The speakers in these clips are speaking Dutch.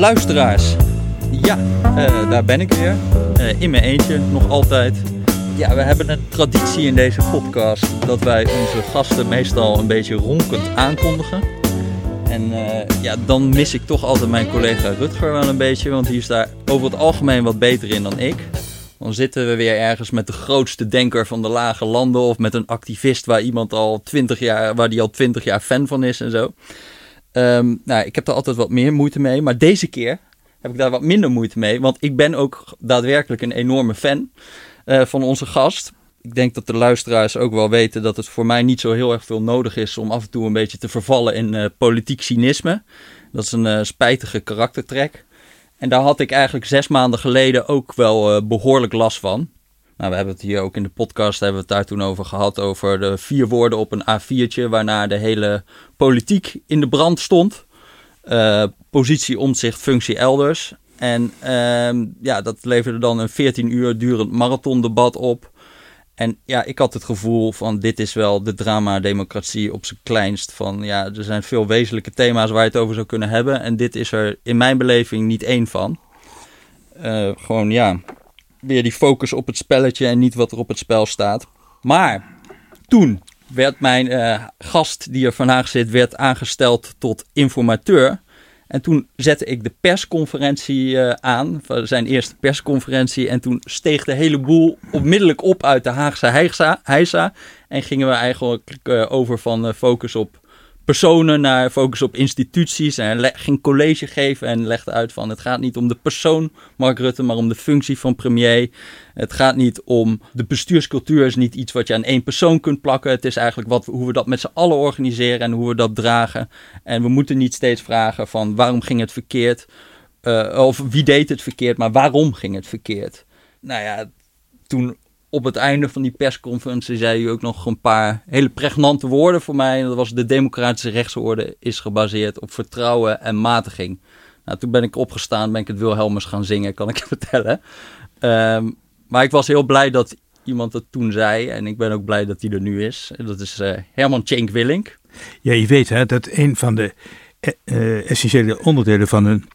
luisteraars. Ja, eh, daar ben ik weer. Eh, in mijn eentje, nog altijd. Ja, we hebben een traditie in deze podcast dat wij onze gasten meestal een beetje ronkend aankondigen. En eh, ja, dan mis ik toch altijd mijn collega Rutger wel een beetje, want die is daar over het algemeen wat beter in dan ik. Dan zitten we weer ergens met de grootste denker van de lage landen of met een activist waar iemand al 20 jaar, waar die al 20 jaar fan van is en zo. Ehm, nou, ik heb daar altijd wat meer moeite mee, maar deze keer heb ik daar wat minder moeite mee, want ik ben ook daadwerkelijk een enorme fan uh, van onze gast. Ik denk dat de luisteraars ook wel weten dat het voor mij niet zo heel erg veel nodig is om af en toe een beetje te vervallen in uh, politiek cynisme. Dat is een uh, spijtige karaktertrek. En daar had ik eigenlijk zes maanden geleden ook wel behoorlijk last van. Nou, we hebben het hier ook in de podcast hebben we het daar toen over gehad. Over de vier woorden op een A4'tje. Waarna de hele politiek in de brand stond. Uh, positie, omzicht, functie elders. En uh, ja, dat leverde dan een 14 uur durend marathondebat op. En ja, ik had het gevoel van dit is wel de drama-democratie op zijn kleinst. Van ja, er zijn veel wezenlijke thema's waar je het over zou kunnen hebben. En dit is er in mijn beleving niet één van. Uh, gewoon ja, weer die focus op het spelletje en niet wat er op het spel staat. Maar toen werd mijn uh, gast die er vandaag zit, werd aangesteld tot informateur. En toen zette ik de persconferentie uh, aan, zijn eerste persconferentie. En toen steeg de hele boel onmiddellijk op uit de Haagse heisa. en gingen we eigenlijk uh, over van focus op personen naar focus op instituties. En ging college geven en legde uit van het gaat niet om de persoon Mark Rutte, maar om de functie van premier. Het gaat niet om de bestuurscultuur, is niet iets wat je aan één persoon kunt plakken. Het is eigenlijk wat, hoe we dat met z'n allen organiseren en hoe we dat dragen. En we moeten niet steeds vragen van waarom ging het verkeerd? Uh, of wie deed het verkeerd, maar waarom ging het verkeerd? Nou ja, toen op het einde van die persconferentie zei u ook nog een paar hele pregnante woorden voor mij. En dat was de democratische rechtsorde is gebaseerd op vertrouwen en matiging. Nou, toen ben ik opgestaan, ben ik het Wilhelmus gaan zingen, kan ik je vertellen. Um, maar ik was heel blij dat iemand het toen zei. En ik ben ook blij dat hij er nu is. Dat is uh, Herman Cenk Willink. Ja, je weet hè, dat een van de uh, essentiële onderdelen van een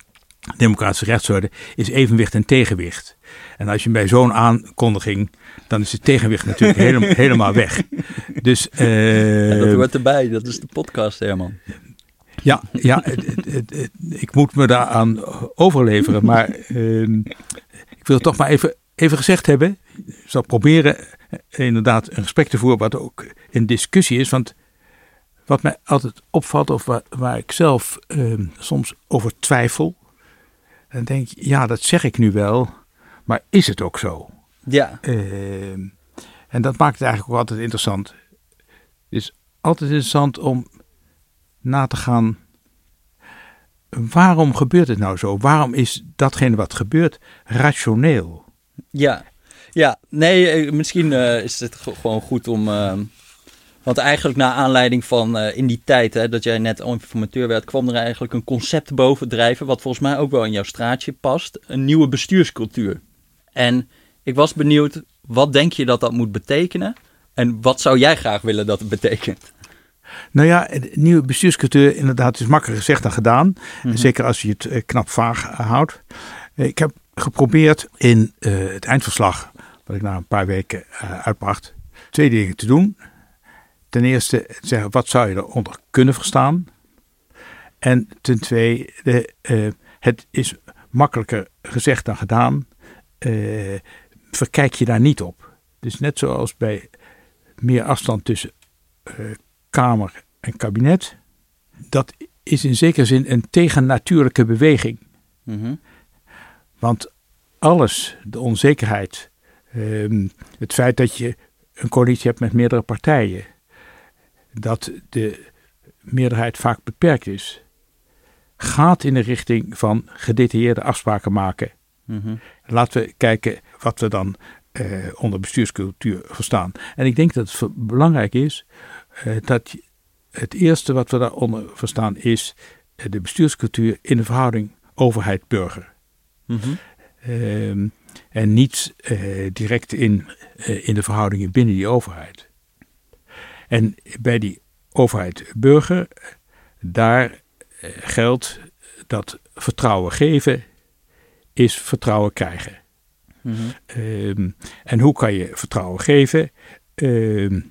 democratische rechtsorde is evenwicht en tegenwicht. En als je bij zo'n aankondiging, dan is het tegenwicht natuurlijk helemaal, helemaal weg. Dus, uh, ja, dat hoort erbij, dat is de podcast, Herman. Ja, ja het, het, het, ik moet me daaraan overleveren, maar uh, ik wil toch maar even, even gezegd hebben. Ik zal proberen eh, inderdaad een gesprek te voeren wat ook in discussie is, want wat mij altijd opvalt of waar, waar ik zelf uh, soms over twijfel, dan denk ik, ja, dat zeg ik nu wel, maar is het ook zo? Ja. Uh, en dat maakt het eigenlijk ook altijd interessant. Het is altijd interessant om na te gaan. Waarom gebeurt het nou zo? Waarom is datgene wat gebeurt rationeel? Ja, ja. nee, eh, misschien uh, is het gewoon goed om. Uh, want eigenlijk na aanleiding van uh, in die tijd hè, dat jij net informateur werd, kwam er eigenlijk een concept bovendrijven, wat volgens mij ook wel in jouw straatje past. Een nieuwe bestuurscultuur. En ik was benieuwd, wat denk je dat dat moet betekenen? En wat zou jij graag willen dat het betekent? Nou ja, nieuwe bestuurscultuur inderdaad is makkelijker gezegd dan gedaan. Mm -hmm. Zeker als je het uh, knap vaag houdt. Ik heb geprobeerd in uh, het eindverslag, wat ik na een paar weken uh, uitbracht, twee dingen te doen. Ten eerste zeggen, wat zou je eronder kunnen verstaan? En ten tweede, het is makkelijker gezegd dan gedaan. Verkijk je daar niet op. Dus net zoals bij meer afstand tussen uh, Kamer en kabinet, dat is in zekere zin een tegennatuurlijke beweging. Mm -hmm. Want alles, de onzekerheid, um, het feit dat je een coalitie hebt met meerdere partijen, dat de meerderheid vaak beperkt is, gaat in de richting van gedetailleerde afspraken maken. Mm -hmm. Laten we kijken wat we dan uh, onder bestuurscultuur verstaan. En ik denk dat het belangrijk is uh, dat het eerste wat we daaronder verstaan is uh, de bestuurscultuur in de verhouding overheid-burger. Mm -hmm. en niet direct in, in de verhoudingen binnen die overheid. En bij die overheid-burger, daar geldt dat vertrouwen geven is vertrouwen krijgen. Ehm, en hoe kan je vertrouwen geven? Ehm,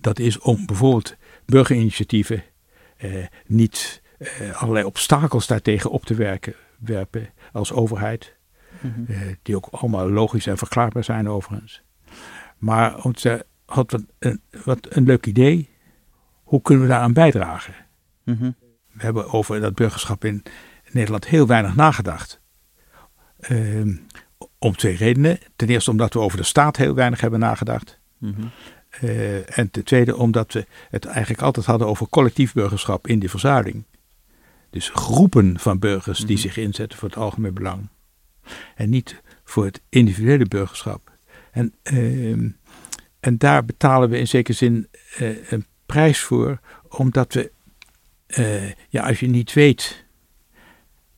dat is om bijvoorbeeld burgerinitiatieven eh, niet eh, allerlei obstakels daartegen op te werken, werpen als overheid. Eh, die ook allemaal logisch en verklaarbaar zijn overigens. Maar om te had wat een, wat een leuk idee. Hoe kunnen we daaraan bijdragen? Mhm. We hebben over dat burgerschap in Nederland heel weinig nagedacht. Ehm, om twee redenen. Ten eerste omdat we over de staat heel weinig hebben nagedacht. Mhm. Eh, en ten tweede omdat we het eigenlijk altijd hadden over collectief burgerschap in die verzuiling. Dus groepen van burgers die Mhm. zich inzetten voor het algemeen belang. En niet voor het individuele burgerschap. En, ehm, en daar betalen we in zekere zin eh, een prijs voor, omdat we, eh, ja, als je niet weet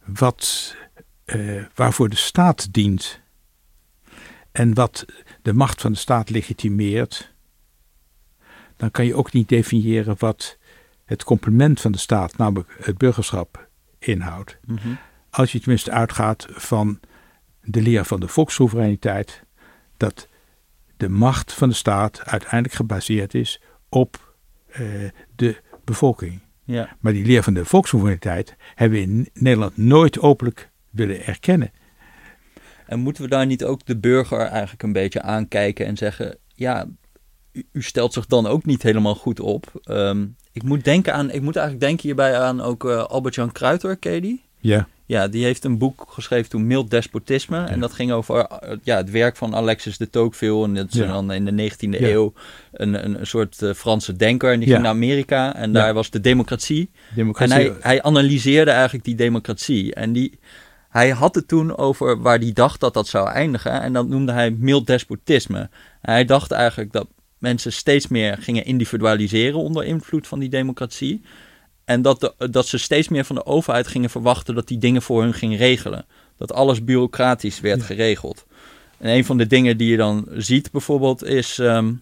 wat, eh, waarvoor de staat dient en wat de macht van de staat legitimeert, dan kan je ook niet definiëren wat het complement van de staat, namelijk het burgerschap, inhoudt. Mhm. Als je tenminste uitgaat van de leer van de volkssoevereiniteit, dat de macht van de staat uiteindelijk gebaseerd is op eh, de bevolking. Ja. Maar die leer van de volkssoevereiniteit hebben we in Nederland nooit openlijk willen erkennen. En moeten we daar niet ook de burger eigenlijk een beetje aankijken en zeggen: ja, u, u stelt zich dan ook niet helemaal goed op? Ehm, ik moet denken aan, ik moet eigenlijk denken hierbij aan ook eh, Albert-Jan Kruiter, ken je die? Ja, Ja, die heeft een boek geschreven toen Mild Despotisme. En dat ging over eh, ja, het werk van Alexis de Tocqueville. En dat is Ja. dan in de 19e Ja. eeuw een, een, een soort eh, Franse denker. En die ging naar Amerika en daar was de democratie. En democratie. hij, hij analyseerde eigenlijk die democratie. En die, hij had het toen over waar hij dacht dat dat zou eindigen. En dat noemde hij mild despotisme. Hij dacht eigenlijk dat mensen steeds meer gingen individualiseren onder invloed van die democratie. En dat, de, dat ze steeds meer van de overheid gingen verwachten dat die dingen voor hun ging regelen. Dat alles bureaucratisch werd Ja. geregeld. En een van de dingen die je dan ziet bijvoorbeeld is... ehm,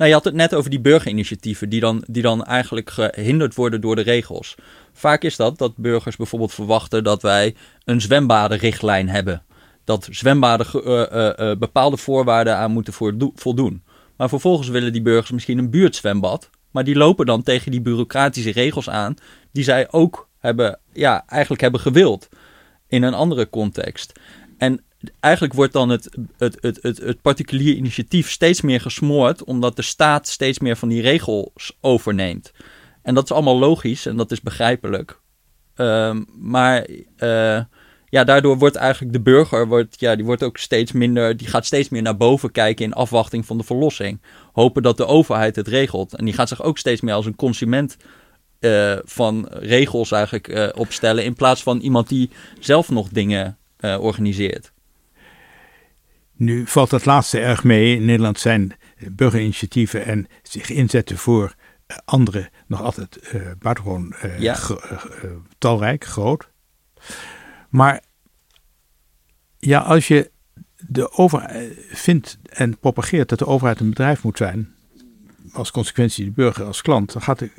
nou, je had het net over die burgerinitiatieven die dan, die dan eigenlijk gehinderd worden door de regels. Vaak is dat dat burgers bijvoorbeeld verwachten dat wij een zwembadenrichtlijn hebben. Dat zwembaden eh, eh, eh, bepaalde voorwaarden aan moeten voldoen. Maar vervolgens willen die burgers misschien een buurtzwembad. Maar die lopen dan tegen die bureaucratische regels aan. Die zij ook hebben, ja, eigenlijk hebben gewild. In een andere context. En eigenlijk wordt dan het, het, het, het, het particulier initiatief steeds meer gesmoord. Omdat de staat steeds meer van die regels overneemt. En dat is allemaal logisch en dat is begrijpelijk. Ehm, maar eh, ja, daardoor wordt eigenlijk de burger wordt, ja, die wordt ook steeds minder, die gaat steeds meer naar boven kijken in afwachting van de verlossing. Hopen dat de overheid het regelt. En die gaat zich ook steeds meer als een consument eh, van regels eigenlijk eh, opstellen. In plaats van iemand die zelf nog dingen organiseert. Nu valt dat laatste erg mee. In Nederland zijn burgerinitiatieven en zich inzetten voor eh, anderen nog altijd eh buitengewoon eh, Ja. talrijk, groot. Maar ja, als je de overheid vindt en propageert dat de overheid een bedrijf moet zijn, als consequentie de burger als klant, dan gaat de,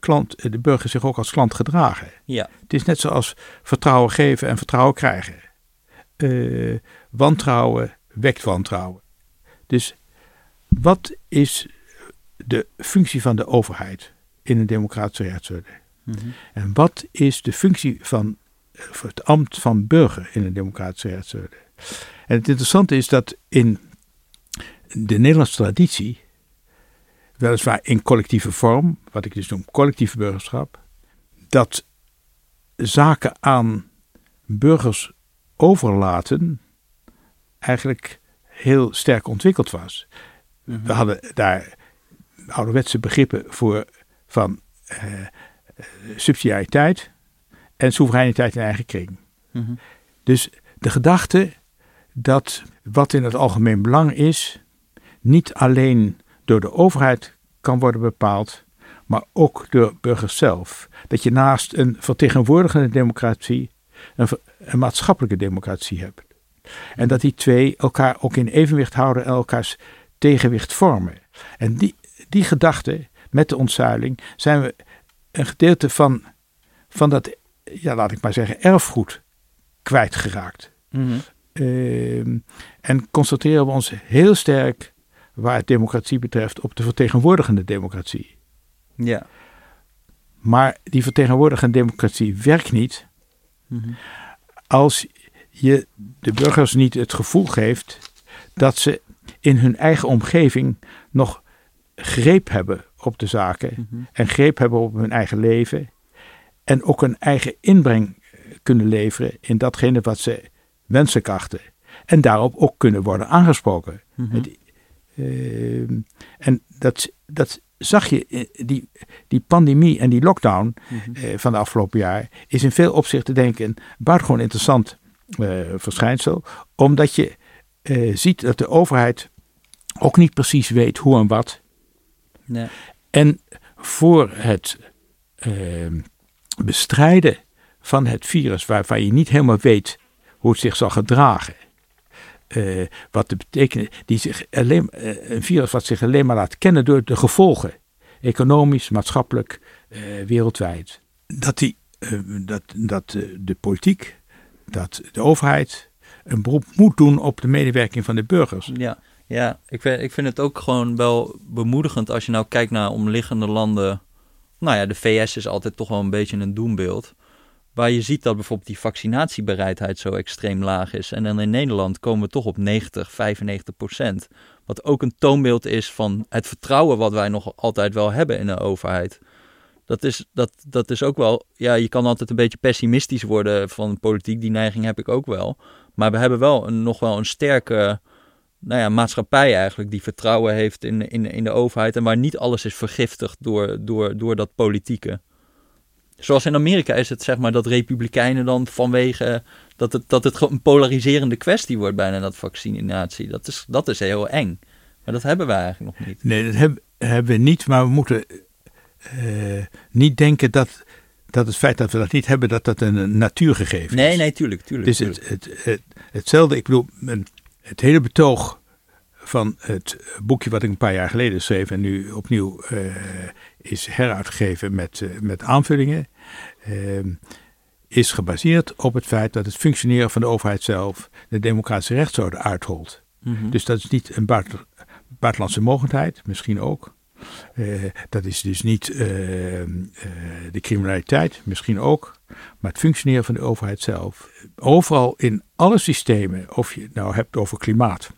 klant, de burger zich ook als klant gedragen. Ja, Het is net zoals vertrouwen geven en vertrouwen krijgen. Wantrouwen wekt wantrouwen. Dus wat is de functie van de overheid in een democratische rechtsorde? Mhm. En wat is de functie van eh, het ambt van burger in een democratische rechtsorde? En het interessante is dat in de Nederlandse traditie, weliswaar in collectieve vorm, wat ik dus noem collectief burgerschap, dat zaken aan burgers overlaten eigenlijk heel sterk ontwikkeld was. Mhm. We hadden daar ouderwetse begrippen voor van eh, eh, subsidiariteit en soevereiniteit in eigen kring. Mhm. Dus de gedachte dat wat in het algemeen belang is, niet alleen door de overheid kan worden bepaald, maar ook door burgers zelf. Dat je naast een vertegenwoordigende democratie een, een maatschappelijke democratie hebt. En dat die twee elkaar ook in evenwicht houden en elkaars tegenwicht vormen. En die, die gedachte, met de ontzuiling, zijn we een gedeelte van, van dat, ja, laat ik maar zeggen, erfgoed kwijtgeraakt. Ehm, en concentreren we ons heel sterk, waar het democratie betreft, op de vertegenwoordigende democratie. Ja. Maar die vertegenwoordigende democratie werkt niet Mhm. als je de burgers niet het gevoel geeft dat ze in hun eigen omgeving nog greep hebben op de zaken Mhm. en greep hebben op hun eigen leven en ook een eigen inbreng kunnen leveren in datgene wat ze wenselijk achten en daarop ook kunnen worden aangesproken. Mhm. Het- ehm, en dat, dat zag je, die, die pandemie en die lockdown Mhm. eh, van de afgelopen jaar is in veel opzichten denk ik een buitengewoon interessant verschijnsel. Omdat je eh, ziet dat de overheid ook niet precies weet hoe en wat. Ja. En voor het ehm, bestrijden van het virus, waarvan je niet helemaal weet hoe het zich zal gedragen. eh, wat de betekenis, die zich alleen, eh, een virus wat zich alleen maar laat kennen door de gevolgen, economisch, maatschappelijk, eh, wereldwijd. Dat, die, eh, dat, dat eh, de politiek, dat de overheid een beroep moet doen op de medewerking van de burgers. Ja, ja ik, vind, ik vind het ook gewoon wel bemoedigend als je nou kijkt naar omliggende landen. Nou ja, de VS is altijd toch wel een beetje een doembeeld. Waar je ziet dat bijvoorbeeld die vaccinatiebereidheid zo extreem laag is. En dan in Nederland komen we toch op 90, 95 procent. Wat ook een toonbeeld is van het vertrouwen wat wij nog altijd wel hebben in de overheid. Dat is, dat, dat is ook wel, ja, je kan altijd een beetje pessimistisch worden van politiek. Die neiging heb ik ook wel. Maar we hebben wel een, nog wel een sterke nou ja, maatschappij eigenlijk die vertrouwen heeft in, in, in de overheid en waar niet alles is vergiftigd door, door, door dat politieke. Zoals in Amerika is het zeg maar dat republikeinen dan vanwege dat het, dat het een polariserende kwestie wordt bijna dat vaccinatie. Dat is, dat is heel eng. Maar dat hebben wij eigenlijk nog niet. Nee, dat heb- hebben we niet, maar we moeten eh, niet denken dat, dat het feit dat we dat niet hebben, dat dat een natuurgegeven Nee, is. nee, tuurlijk, tuurlijk. Tuurlijk. het, het, het, hetzelfde, ik bedoel, het hele betoog van het boekje wat ik een paar jaar geleden schreef en nu opnieuw eh, is heruitgegeven met, eh, met aanvullingen, is gebaseerd op het feit dat het functioneren van de overheid zelf de democratische rechtsorde uitholt. Mhm. Dus dat is niet een buiten- buitenlandse mogendheid, misschien ook. Eh, dat is dus niet eh, eh, de criminaliteit, misschien ook. Maar het functioneren van de overheid zelf. Overal in alle systemen, of je het nou hebt over klimaat.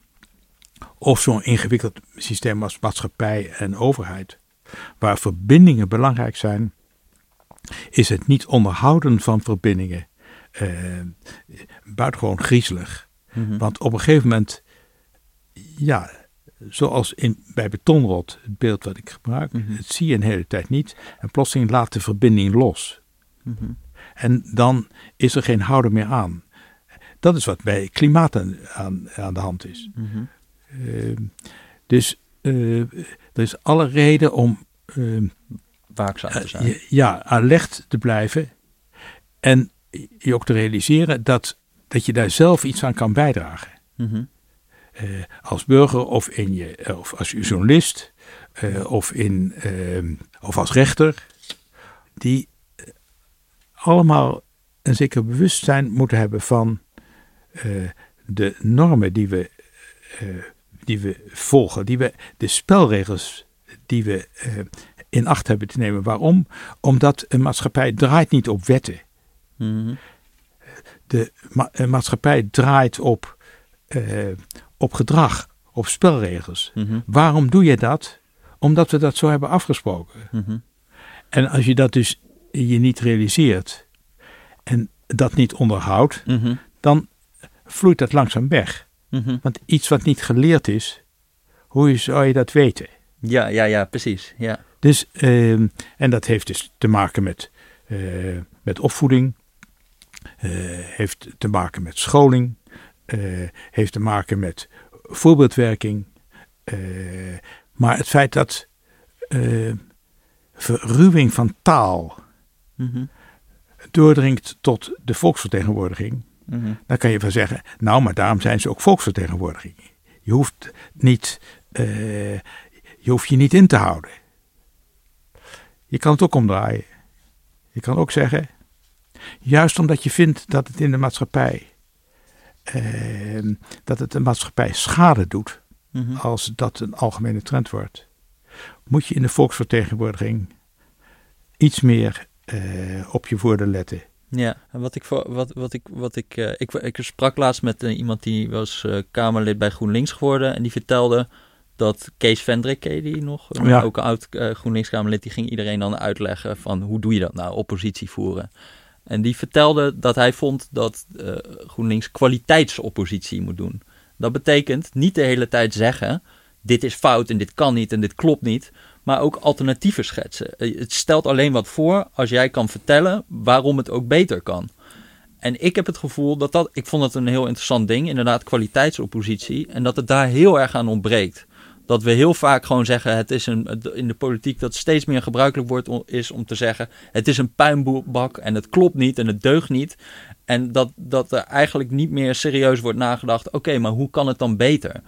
Of zo'n ingewikkeld systeem als maatschappij en overheid. Waar verbindingen belangrijk zijn. Is het niet onderhouden van verbindingen eh, buitengewoon griezelig. Mhm. Want op een gegeven moment, ja, zoals in, bij betonrot, het beeld wat ik gebruik, het zie je een hele tijd niet. En plotseling laat de verbinding los. Mhm. En dan is er geen houden meer aan. Dat is wat bij klimaat aan, aan, aan de hand is. Mhm. Eh, dus eh, er is alle reden om eh, Waakzaam te zijn. je- ja, alert te blijven. En je ook te realiseren dat, dat je daar zelf iets aan kan bijdragen. Eh, als burger of, in je, eh, of als journalist eh, of, in, eh, of als rechter, die eh, allemaal een zeker bewustzijn moeten hebben van eh, de normen die we, eh, die we volgen, die we, de spelregels die we eh, in acht hebben te nemen. Waarom? Omdat een maatschappij draait niet op wetten Mhm. de ma- maatschappij draait op, eh, op gedrag, op spelregels. Mhm. Waarom doe je dat? Omdat we dat zo hebben afgesproken. Mhm. En als je dat dus je niet realiseert en dat niet onderhoudt, Mhm. dan vloeit dat langzaam weg. Want iets wat niet geleerd is, hoe zou je dat weten? Ja, ja, ja, precies. Ja. Dus, ehm, en dat heeft dus te maken met, eh, met opvoeding, eh, heeft te maken met scholing, heeft te maken met voorbeeldwerking. eh, maar het feit dat eh, verruwing van taal Mhm. doordringt tot de volksvertegenwoordiging, Mhm. dan kan je wel zeggen, nou, maar daarom zijn ze ook volksvertegenwoordiging. Je hoeft niet, eh, je hoeft je niet in te houden. Je kan het ook omdraaien. Je kan ook zeggen, Juist omdat je vindt dat het in de maatschappij, eh, dat het de maatschappij schade doet, Mhm. als dat een algemene trend wordt, moet je in de volksvertegenwoordiging iets meer eh, op je woorden letten. Ja, en wat ik, voor, wat, wat ik, wat ik, eh, ik, ik sprak laatst met eh, iemand die was Kamerlid bij GroenLinks geworden. En die vertelde dat Kees Vendrik, die nog? Ja. Ook een oud GroenLinks-Kamerlid, die ging iedereen dan uitleggen van hoe doe je dat nou, oppositie voeren. En die vertelde dat hij vond dat eh, GroenLinks kwaliteitsoppositie moet doen. Dat betekent niet de hele tijd zeggen, dit is fout en dit kan niet en dit klopt niet. Maar ook alternatieven schetsen. Eh, Het stelt alleen wat voor als jij kan vertellen waarom het ook beter kan. En ik heb het gevoel dat dat, ik vond het een heel interessant ding, inderdaad kwaliteitsoppositie. En dat het daar heel erg aan ontbreekt. Dat we heel vaak gewoon zeggen, het is een, in de politiek dat steeds meer gebruikelijk wordt, om- is om te zeggen, het is een puinbak en het klopt niet en het deugt niet. En dat, dat er eigenlijk niet meer serieus wordt nagedacht, oké, maar hoe kan het dan beter?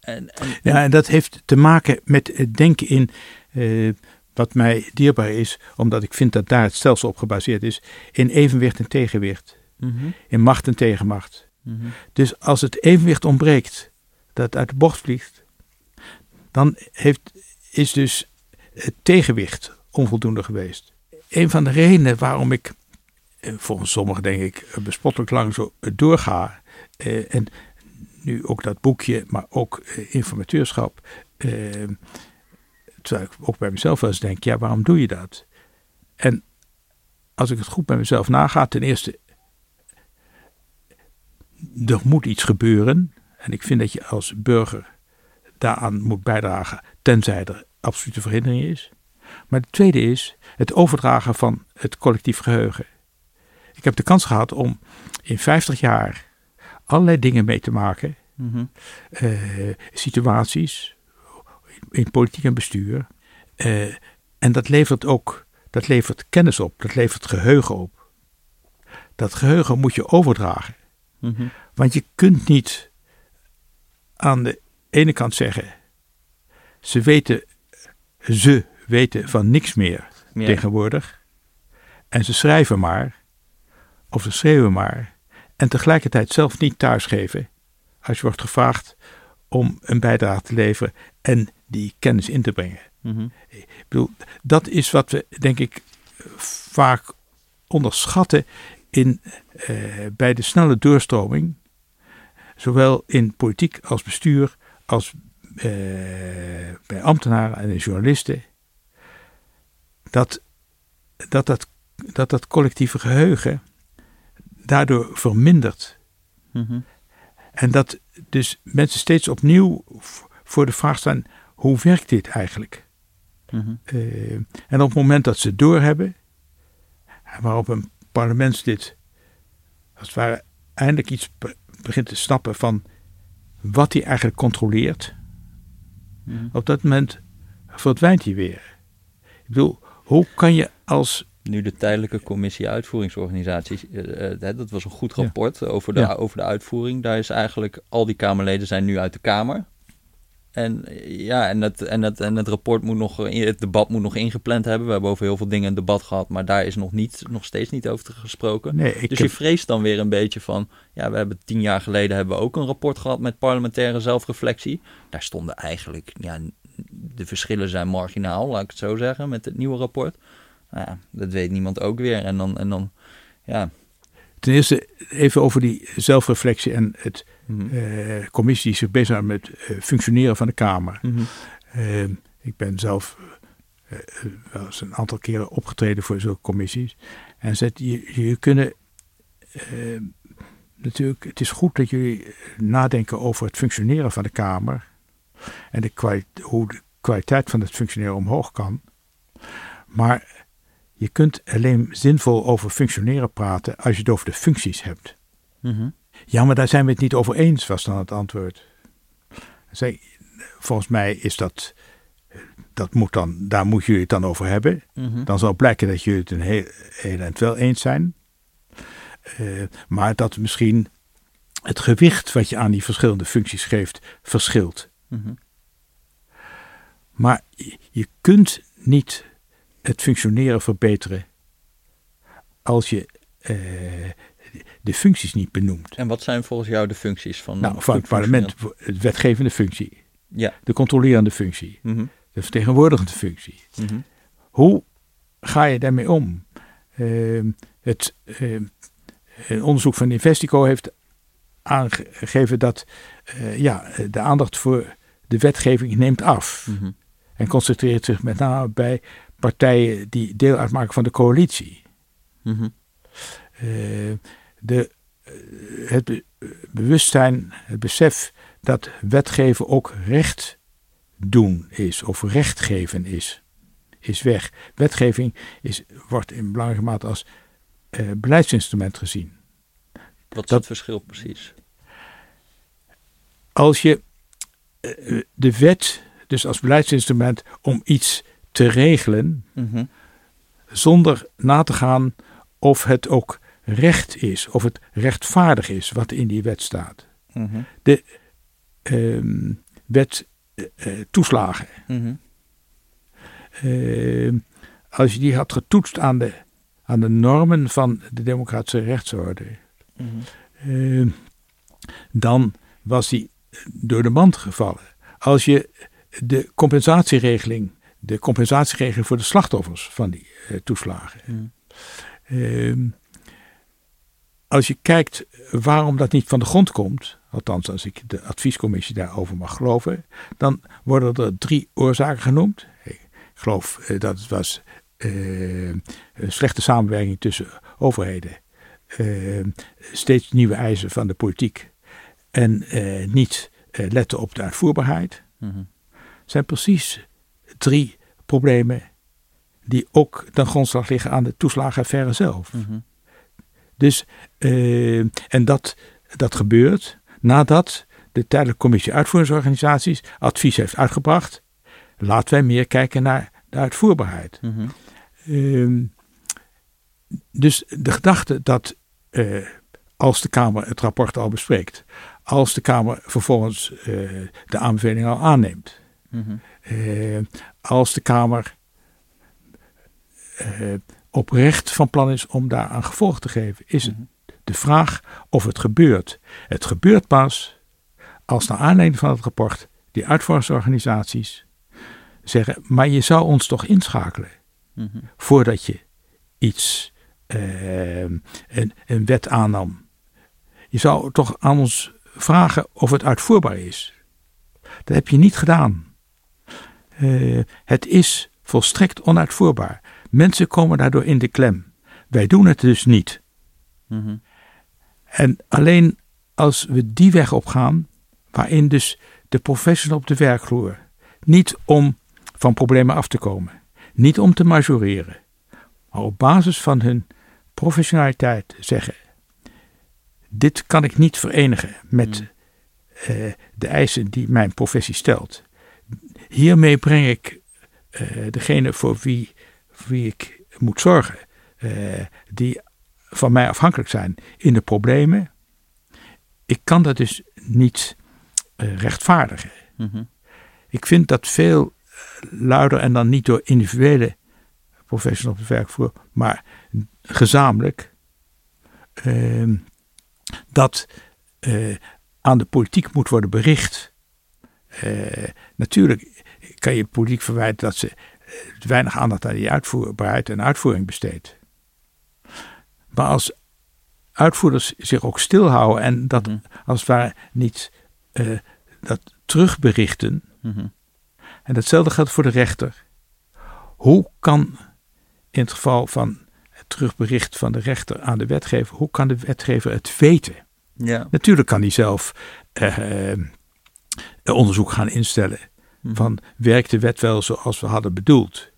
En, en, Ja, en dat heeft te maken met het denken in eh, wat mij dierbaar is, omdat ik vind dat daar het stelsel op gebaseerd is, in evenwicht en tegenwicht, Mhm, in macht en tegenmacht. mhm, Dus als het evenwicht ontbreekt, dat het uit de bocht vliegt, dan heeft, is dus het tegenwicht onvoldoende geweest. Een van de redenen waarom ik, eh, volgens sommigen denk ik, eh, bespottelijk lang zo doorga, eh, en nu ook dat boekje, maar ook informateurschap, terwijl ik ook bij mezelf wel eens denk, ja, waarom doe je dat? En als ik het goed bij mezelf naga, ten eerste er moet iets gebeuren. En ik vind dat je als burger daaraan moet bijdragen, tenzij er absolute verhindering is. Maar het tweede is het overdragen van het collectief geheugen. Ik heb de kans gehad om in 50 jaar allerlei dingen mee te maken, mhm, eh, situaties in politiek en bestuur. Eh, en dat levert ook dat levert kennis op, dat levert geheugen op. Dat geheugen moet je overdragen. mhm, Want je kunt niet aan de ene kant zeggen, ze weten, ze weten van niks meer Ja. tegenwoordig. En ze schrijven maar, of ze schreeuwen maar. En tegelijkertijd zelf niet thuisgeven als je wordt gevraagd om een bijdrage te leveren en die kennis in te brengen. mhm. Ik bedoel, dat is wat we, denk ik, vaak onderschatten in, eh, bij de snelle doorstroming. Zowel in politiek als bestuur, als eh, bij ambtenaren en journalisten. Dat dat, dat, dat dat collectieve geheugen daardoor vermindert. Mhm. En dat dus mensen steeds opnieuw voor de vraag staan: hoe werkt dit eigenlijk? Mhm. Eh, en op het moment dat ze het doorhebben, waarop een parlementslid als het ware eindelijk iets be- begint te snappen van wat hij eigenlijk controleert, Mhm. op dat moment verdwijnt hij weer. Ik bedoel, hoe kan je als. Nu de tijdelijke commissie uitvoeringsorganisaties, eh, eh, hè, dat was een goed Ja. rapport over, de, Ja. over de uitvoering. Daar is eigenlijk, al die Kamerleden zijn nu uit de Kamer. En ja, en het, en het, en het rapport moet nog, het debat moet nog ingepland hebben. We hebben over heel veel dingen een debat gehad, maar daar is nog, niet, nog steeds niet over gesproken. Nee, dus heb, je vreest dan weer een beetje van, ja, we hebben tien jaar geleden hebben we ook een rapport gehad met parlementaire zelfreflectie. Daar stonden eigenlijk, ja, de verschillen zijn marginaal, laat ik het zo zeggen, met het nieuwe rapport. Nou ja, dat weet niemand ook weer. En dan, en dan ja. ten eerste even over die zelfreflectie en het mhm, eh, commissie die zich bezighoudt met eh, functioneren van de Kamer. mhm, Eh, ik ben zelf wel eens een aantal keren opgetreden voor zulke commissies. En zet, je, je kunnen natuurlijk, het is goed dat jullie nadenken over het functioneren van de Kamer. En de hoe de kwaliteit van het functioneren omhoog kan. Maar je kunt alleen zinvol over functioneren praten als je het over de functies hebt. mhm, Ja, maar daar zijn we het niet over eens, was dan het antwoord. Zij, volgens mij is dat, dat moet dan, daar moet jullie het dan over hebben. mhm, Dan zal blijken dat jullie het een heel, heel eind wel eens zijn. Eh, maar dat misschien het gewicht wat je aan die verschillende functies geeft, verschilt. mhm, Maar je- je kunt niet het functioneren verbeteren als je eh, de functies niet benoemt. En wat zijn volgens jou de functies van, nou, van het parlement? De wetgevende functie, ja. de controlerende functie, Mhm. de vertegenwoordigende functie. Mhm. Hoe ga je daarmee om? Ehm, het ehm, een onderzoek van Investico heeft aangegeven dat eh, ja, de aandacht voor de wetgeving neemt af. Mhm. En concentreert zich met name bij partijen die deel uitmaken van de coalitie. Eh, de, eh, het be- bewustzijn, het besef dat wetgeven ook recht doen is, of recht geven is, is weg. Wetgeving is, wordt in belangrijke mate als eh, beleidsinstrument gezien. Wat is Dat- het verschil precies? Als je eh, de wet, dus als beleidsinstrument om iets te regelen, Mhm. zonder na te gaan of het ook recht is, of het rechtvaardig is wat in die wet staat. Mhm. Ehm, wet eh, eh, toeslagen. Mhm. Ehm, als je die had getoetst aan de, aan de normen van de democratische rechtsorde, Mhm. ehm, dan was die door de mand gevallen. Als je de compensatieregeling, de compensatieregeling voor de slachtoffers van die eh, toeslagen, als je kijkt waarom dat niet van de grond komt, althans als ik de adviescommissie daarover mag geloven, dan worden er drie oorzaken genoemd. Ik geloof eh, dat het was eh, een slechte samenwerking tussen overheden, eh, steeds nieuwe eisen van de politiek en niet letten op de uitvoerbaarheid Mhm. zijn precies drie problemen die ook ten grondslag liggen aan de toeslagenaffaire zelf. Mhm. Dus, eh, en dat, dat gebeurt nadat de tijdelijke commissie uitvoeringsorganisaties advies heeft uitgebracht. Laten wij meer kijken naar de uitvoerbaarheid. Mhm. Ehm, dus de gedachte dat eh, als de Kamer het rapport al bespreekt, als de Kamer vervolgens eh, de aanbeveling al aanneemt, Mhm. als de Kamer oprecht van plan is om daaraan gevolg te geven, is Mhm. de vraag of het gebeurt. Het gebeurt pas als naar aanleiding van het rapport die uitvoeringsorganisaties zeggen, maar je zou ons toch inschakelen Mhm. voordat je iets, eh, een, een wet aannam. Je zou toch aan ons vragen of het uitvoerbaar is. Dat heb je niet gedaan. Eh, het is volstrekt onuitvoerbaar. Mensen komen daardoor in de klem. Wij doen het dus niet. Mhm. En alleen als we die weg op gaan, waarin dus de professional op de werkvloer, niet om van problemen af te komen, niet om te majoreren, maar op basis van hun professionaliteit zeggen: dit kan ik niet verenigen met Mm. eh, de eisen die mijn professie stelt. Hiermee breng ik eh, degene voor wie, wie ik moet zorgen, eh, die van mij afhankelijk zijn, in de problemen. Ik kan dat dus niet eh, rechtvaardigen. Mhm. Ik vind dat veel eh, luider en dan niet door individuele professionals op werkvloer, maar gezamenlijk. ehm, dat aan de politiek moet worden bericht. Natuurlijk kan je politiek verwijten dat ze weinig aandacht aan die uitvoerbaarheid en uitvoering besteedt. Maar als uitvoerders zich ook stilhouden en dat Mhm. als het ware niet eh, dat terugberichten. Mhm. En datzelfde geldt voor de rechter. Hoe kan in het geval van het terugbericht van de rechter aan de wetgever, hoe kan de wetgever het weten? Ja. Natuurlijk kan hij zelf eh, eh, een onderzoek gaan instellen. Van werkt de wet wel zoals we hadden bedoeld.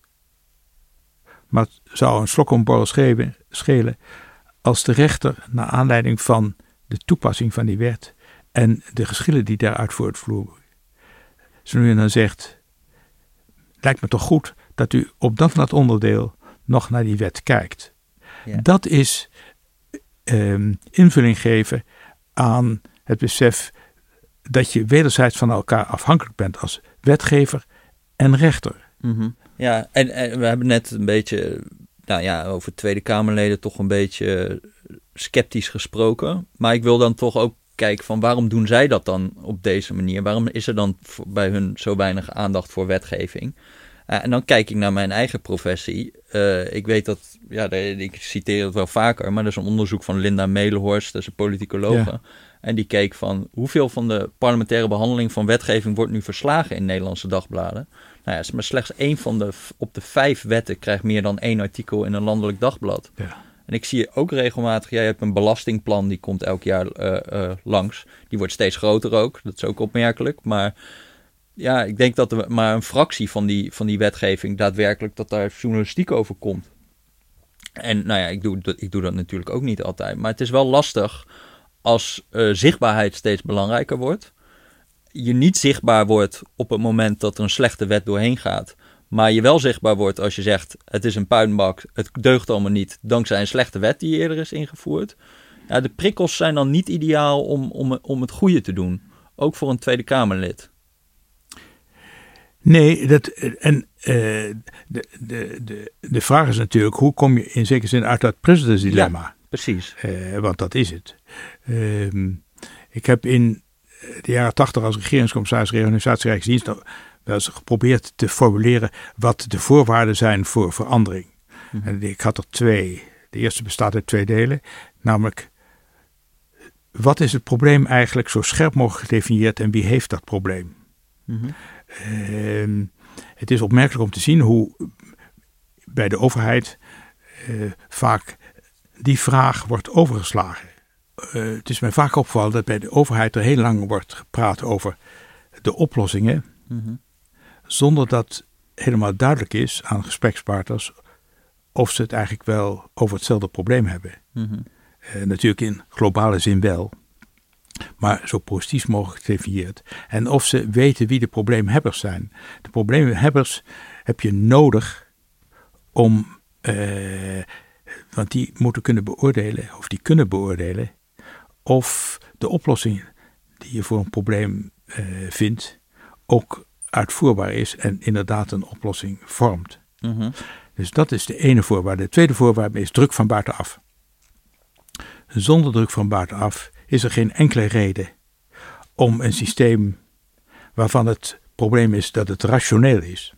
Maar het zou een slok om borrel schelen, als de rechter naar aanleiding van de toepassing van die wet en de geschillen die daaruit voortvloeien, zo nu en dan zegt, lijkt me toch goed dat u op dat dat onderdeel nog naar die wet kijkt. Ja. Dat is ehm, invulling geven aan het besef dat je wederzijds van elkaar afhankelijk bent als wetgever en rechter. Mhm. Ja, en, en we hebben net een beetje, nou ja, over Tweede Kamerleden toch een beetje sceptisch gesproken. Maar ik wil dan toch ook kijken van waarom doen zij dat dan op deze manier? Waarom is er dan bij hun zo weinig aandacht voor wetgeving? Uh, en dan kijk ik naar mijn eigen professie. Uh, ik weet dat, ja, ik citeer het wel vaker, maar er is een onderzoek van Linda Melenhorst, dat is een politicologe. Ja. En die keek van hoeveel van de parlementaire behandeling van wetgeving wordt nu verslagen in Nederlandse dagbladen. Nou ja, maar slechts één van de op de vijf wetten krijgt meer dan één artikel in een landelijk dagblad. Ja. En ik zie ook regelmatig, jij hebt een belastingplan, die komt elk jaar uh, uh, langs. Die wordt steeds groter ook, dat is ook opmerkelijk. Maar ja, ik denk dat er maar een fractie van die, van die wetgeving daadwerkelijk dat daar journalistiek over komt. En nou ja, ik doe, ik doe dat natuurlijk ook niet altijd. Maar het is wel lastig als uh, zichtbaarheid steeds belangrijker wordt. Je niet zichtbaar wordt op het moment dat er een slechte wet doorheen gaat. Maar je wel zichtbaar wordt als je zegt: het is een puinbak, het deugt allemaal niet, dankzij een slechte wet die eerder is ingevoerd. Ja, de prikkels zijn dan niet ideaal om, om, om het goede te doen. Ook voor een Tweede Kamerlid. Nee, dat, en uh, de, de, de, de vraag is natuurlijk: hoe kom je in zekere zin uit dat presidentsdilemma? Ja, precies. Uh, want dat is het. Uh, ik heb in de jaren tachtig als regeringscommissaris Reorganisatie Rijksdienst wel eens geprobeerd te formuleren wat de voorwaarden zijn voor verandering. Mhm. En ik had er twee. De eerste bestaat uit twee delen, namelijk wat is het probleem eigenlijk zo scherp mogelijk gedefinieerd en wie heeft dat probleem? Mm het is opmerkelijk om te zien hoe bij de overheid uh, vaak die vraag wordt overgeslagen. Uh, het is mij vaak opgevallen dat bij de overheid er heel lang wordt gepraat over de oplossingen. Mm zonder dat helemaal duidelijk is aan gesprekspartners of ze het eigenlijk wel over hetzelfde probleem hebben. Mm natuurlijk in globale zin wel, maar zo positief mogelijk gedefinieerd. En of ze weten wie de probleemhebbers zijn. De probleemhebbers heb je nodig om, uh, want die moeten kunnen beoordelen, of die kunnen beoordelen, of de oplossing die je voor een probleem uh, vindt ook uitvoerbaar is en inderdaad een oplossing vormt. Mhm. Dus dat is de ene voorwaarde. De tweede voorwaarde is druk van buitenaf. Zonder druk van buitenaf is er geen enkele reden om een systeem waarvan het probleem is dat het rationeel is.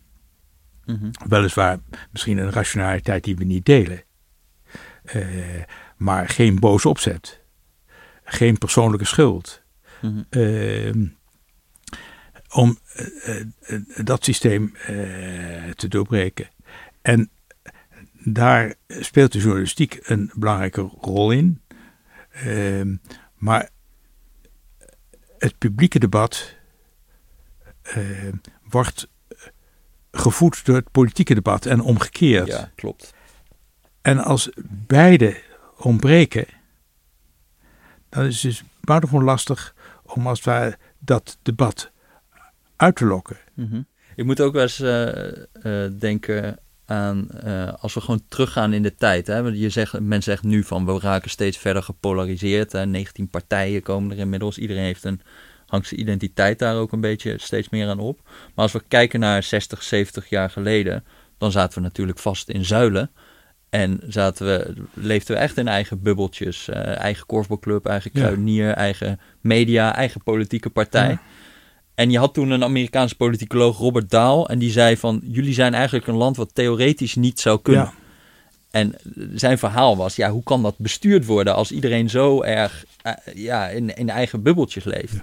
Mm Weliswaar misschien een rationaliteit die we niet delen, uh, maar geen boze opzet, geen persoonlijke schuld. Mm om uh, dat systeem te doorbreken. En daar speelt de journalistiek een belangrijke rol in. Ehm, maar het publieke debat ehm, wordt gevoed door het politieke debat en omgekeerd. Ja, klopt. En als beide ontbreken, dan is het dus buitengewoon lastig om als het dat debat uit te lokken. Mm Ik moet ook wel eens uh, uh, denken aan uh, als we gewoon teruggaan in de tijd. Hè? Je zegt, men zegt nu van we raken steeds verder gepolariseerd. Hè? 19 partijen komen er inmiddels. Iedereen heeft een, hangt zijn identiteit daar ook een beetje steeds meer aan op. Maar als we kijken naar 60, 70 jaar geleden, dan zaten we natuurlijk vast in zuilen. En zaten we, leefden we echt in eigen bubbeltjes. eigen korfbalclub, eigen kruidenier, eigen media, eigen politieke partij. Ja. En je had toen een Amerikaanse politicoloog, Robert Dahl, en die zei van, jullie zijn eigenlijk een land wat theoretisch niet zou kunnen. Ja. En zijn verhaal was, ja, hoe kan dat bestuurd worden als iedereen zo erg uh, ja, in, in eigen bubbeltjes leeft?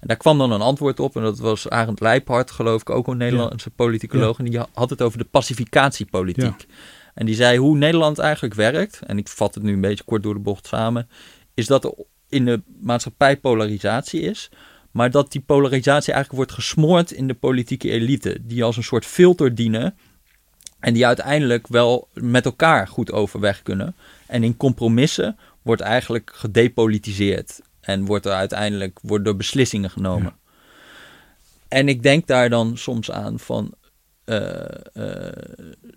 En daar kwam dan een antwoord op, en dat was Arend Leijphart, geloof ik, ook een Nederlandse politicoloog, en die had het over de pacificatiepolitiek. En die zei hoe Nederland eigenlijk werkt, en ik vat het nu een beetje kort door de bocht samen, is dat er in de maatschappij polarisatie is, maar dat die polarisatie eigenlijk wordt gesmoord in de politieke elite. Die als een soort filter dienen. En die uiteindelijk wel met elkaar goed overweg kunnen. En in compromissen wordt eigenlijk gedepolitiseerd. En wordt er uiteindelijk worden er beslissingen genomen. En ik denk daar dan soms aan van. Uh, uh,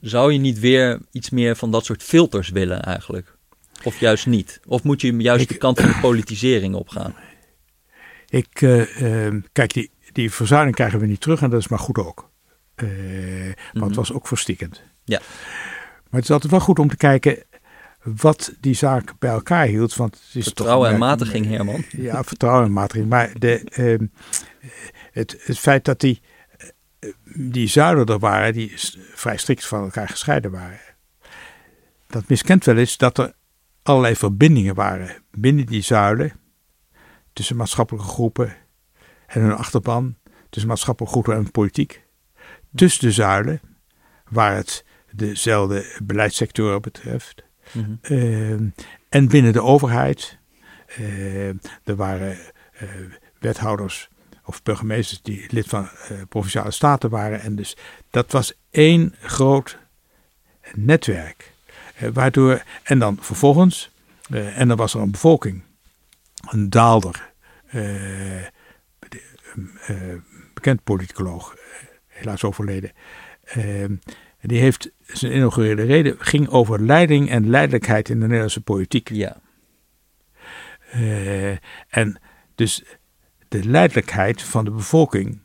zou je niet weer iets meer van dat soort filters willen eigenlijk? Of juist niet? Of moet je juist ik, de kant van de politisering opgaan? Ik, uh, kijk, die, die verzuiling krijgen we niet terug en dat is maar goed ook. Uh, want het mhm. was ook verstikkend. Ja. Maar het is altijd wel goed om te kijken wat die zaak bij elkaar hield. Want het is vertrouwen toch, en matiging, Herman. Ja, vertrouwen en matiging. Maar de, ehm, het, het feit dat die, eh, die zuilen er waren, die vrij strikt van elkaar gescheiden waren. Dat miskent wel eens dat er allerlei verbindingen waren binnen die zuilen. Tussen maatschappelijke groepen en hun achterban. Tussen maatschappelijke groepen en politiek. Tussen de zuilen, waar het dezelfde beleidssectoren betreft. Mhm. Ehm, en binnen de overheid. Ehm, er waren uh, wethouders of burgemeesters die lid van uh, provinciale staten waren. En dus dat was één groot netwerk. Uh, waardoor, en dan vervolgens, en dan was er een bevolking, een daalder, bekend politicoloog, helaas overleden. Die heeft zijn inaugurele reden ging over leiding en leidelijkheid in de Nederlandse politiek. Ja. En dus de leidelijkheid van de bevolking,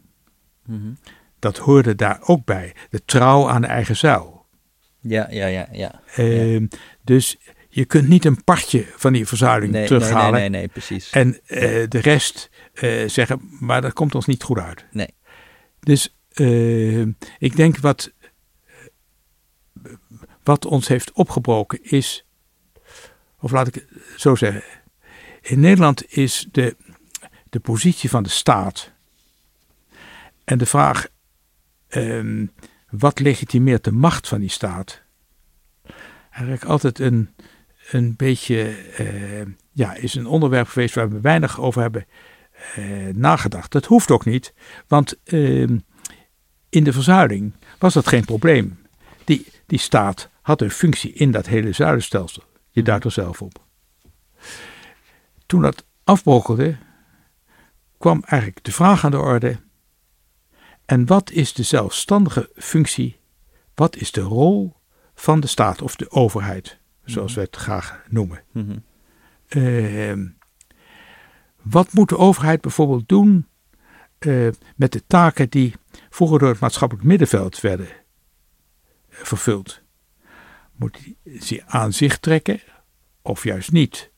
mm dat hoorde daar ook bij. De trouw aan de eigen zuil. Ja, ja, ja. ja. Uh, Dus je kunt niet een partje van die verzuiling nee, terughalen. Nee, nee, nee, nee, precies. En uh, de rest uh, zeggen, maar dat komt ons niet goed uit. Nee. Dus ik denk wat wat ons heeft opgebroken is, of laat ik het zo zeggen, in Nederland is de, de positie van de staat en de vraag um, wat legitimeert de macht van die staat, eigenlijk altijd een, een beetje, uh, ja, is een onderwerp geweest waar we weinig over hebben uh, nagedacht. Dat hoeft ook niet, want uh, in de verzuiling was dat geen probleem. Die, die staat had een functie in dat hele zuilenstelsel. Je duidt er zelf op. Toen dat afbrokkelde, kwam eigenlijk de vraag aan de orde: en wat is de zelfstandige functie? Wat is de rol van de staat of de overheid, zoals wij het graag noemen? Mm wat moet de overheid bijvoorbeeld doen uh, met de taken die vroeger door het maatschappelijk middenveld werden vervuld? Moet ze aan zich trekken of juist niet?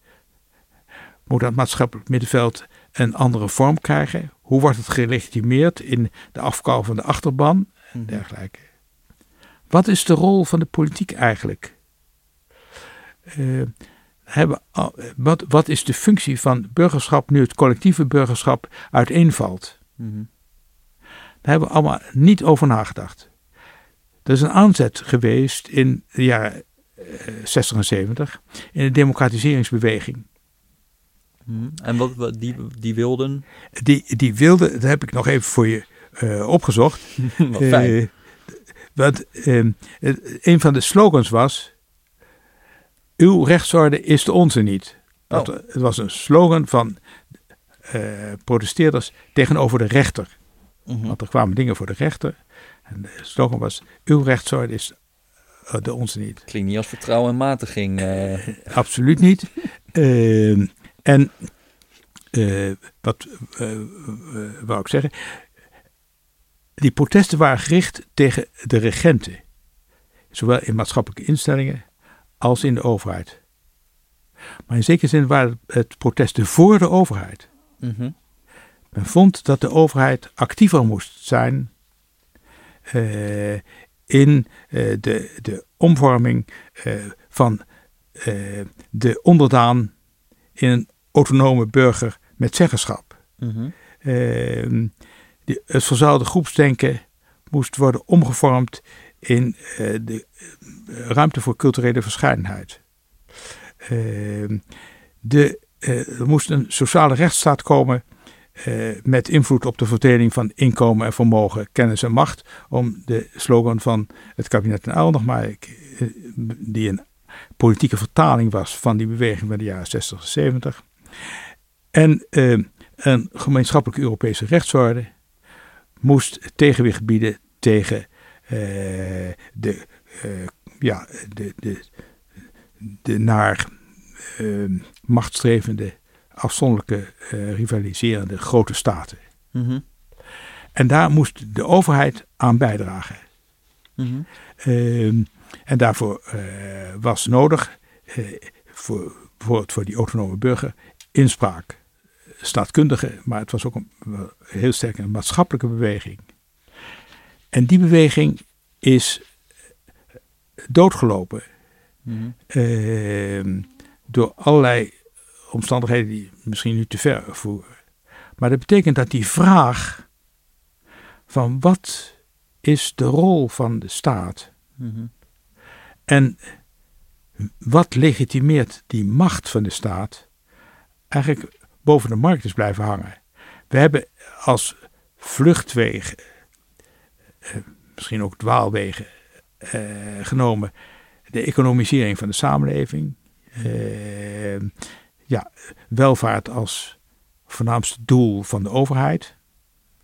Moet dat maatschappelijk middenveld een andere vorm krijgen? Hoe wordt het gelegitimeerd in de afkou van de achterban en mhm. dergelijke? Wat is de rol van de politiek eigenlijk? Uh, hebben, wat, wat is de functie van burgerschap nu het collectieve burgerschap uiteenvalt? Mm Daar hebben we allemaal niet over nagedacht. Er is een aanzet geweest in de jaren 60 eh, en 70 in de democratiseringsbeweging. Hmm. En wat, wat, die, die wilden? Die, die wilden, dat heb ik nog even voor je uh, opgezocht. wat fijn. Uh, want uh, een van de slogans was: Uw rechtsorde is de onze niet. Dat, oh. Het was een slogan van protesteerders tegenover de rechter. Mm -hmm. Want er kwamen dingen voor de rechter. En de slogan was: Uw rechtsorde is uh, de onze niet. Klinkt niet als vertrouwen en matiging. Uh. absoluut niet. Ehm, en wat wou ik zeggen? Die protesten waren gericht tegen de regenten. Zowel in maatschappelijke instellingen als in de overheid. Maar in zekere zin waren het protesten voor de overheid. Mm Men vond dat de overheid actiever moest zijn uh, in uh, de, de omvorming uh, van de onderdaan in een autonome burger met zeggenschap. Mm -hmm. die, het verzuilde groepsdenken moest worden omgevormd in de ruimte voor culturele verscheidenheid. Ehm, de, er moest een sociale rechtsstaat komen met invloed op de verdeling van inkomen en vermogen, kennis en macht. Om de slogan van het kabinet en Uil nog maar, die een politieke vertaling was van die beweging van de jaren 60 en 70. En uh, een gemeenschappelijke Europese rechtsorde moest tegenwicht bieden tegen de, ja, de, de, de naar machtstrevende afzonderlijke uh, rivaliserende grote staten. Mm -hmm. En daar moest de overheid aan bijdragen. Mm -hmm. uh, en daarvoor uh, was nodig voor, bijvoorbeeld voor die autonome burger inspraak. Staatkundige, maar het was ook een, heel sterk een maatschappelijke beweging. En die beweging is doodgelopen. Mm door allerlei omstandigheden die misschien nu te ver voeren. Maar dat betekent dat die vraag van wat is de rol van de staat mhm. en wat legitimeert die macht van de staat eigenlijk boven de markt is blijven hangen. We hebben als vluchtwegen, eh, misschien ook dwaalwegen, eh, genomen de economisering van de samenleving. Eh, ja, welvaart als voornaamste doel van de overheid.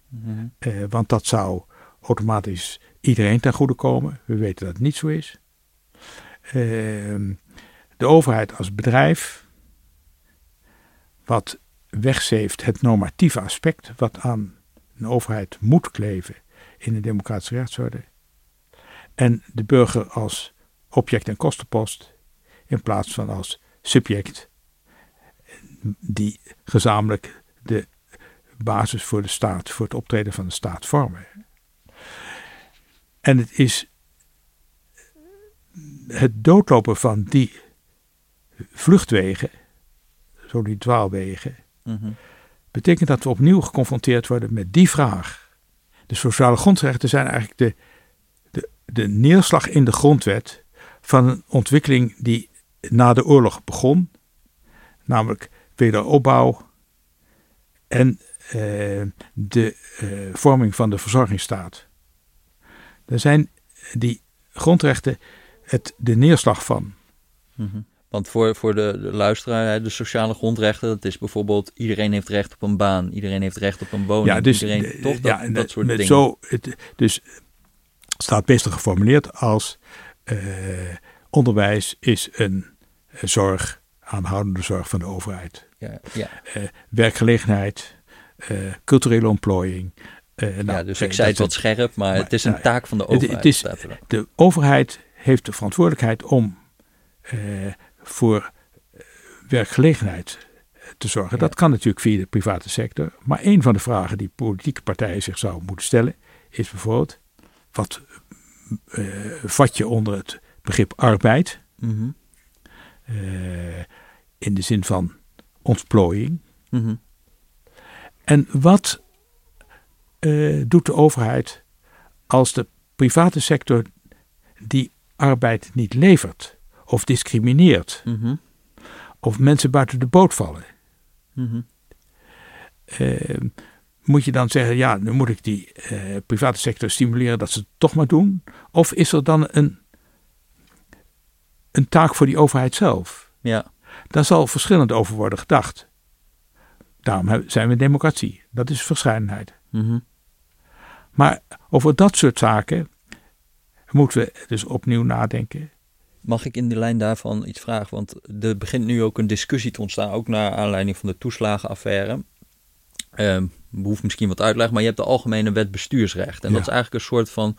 Mhm. Eh, want dat zou automatisch iedereen ten goede komen. We weten dat het niet zo is. Ehm, de overheid als bedrijf, wat wegzeeft het normatieve aspect, wat aan een overheid moet kleven in de democratische rechtsorde. En de burger als object en kostenpost, in plaats van als subject die gezamenlijk de basis voor de staat, voor het optreden van de staat vormen. En het is het doodlopen van die vluchtwegen, zo die dwaalwegen, mhm. betekent dat we opnieuw geconfronteerd worden met die vraag. De sociale grondrechten zijn eigenlijk de, de, de neerslag in de grondwet van een ontwikkeling die na de oorlog begon, namelijk wederopbouw en uh, de uh, vorming van de verzorgingsstaat. Daar zijn die grondrechten het, de neerslag van. Mm Want voor, voor de, de, luisteraar, de sociale grondrechten, dat is bijvoorbeeld iedereen heeft recht op een baan, iedereen heeft recht op een woning. Ja, dus, iedereen, toch dat, ja, dat soort dingen. Zo, het, dus staat beter geformuleerd als uh, onderwijs is een zorg, aanhoudende zorg van de overheid. Ja, ja. Uh, werkgelegenheid, uh, culturele ontplooiing. Nou, ja, dus ik zei het wat scherp, maar, het is een nou, taak van de overheid. Het, is, de overheid heeft de verantwoordelijkheid om voor werkgelegenheid te zorgen. Dat kan natuurlijk via de private sector. Maar een van de vragen die politieke partijen zich zouden moeten stellen is bijvoorbeeld: wat vat je onder het begrip arbeid? Mm in de zin van ontplooiing. Mhm. En wat uh, doet de overheid als de private sector die arbeid niet levert of discrimineert mhm. of mensen buiten de boot vallen? Mm moet je dan zeggen, ja, nu moet ik die uh, private sector stimuleren dat ze het toch maar doen? Of is er dan een, een taak voor die overheid zelf? Ja. Daar zal verschillend over worden gedacht. Daarom zijn we democratie. Dat is verscheidenheid. Mm Maar over dat soort zaken moeten we dus opnieuw nadenken. Mag ik in de lijn daarvan iets vragen? Want er begint nu ook een discussie te ontstaan, ook naar aanleiding van de toeslagenaffaire. Uh, behoeft misschien wat uitleg, maar je hebt de Algemene Wet Bestuursrecht. En dat is eigenlijk een soort van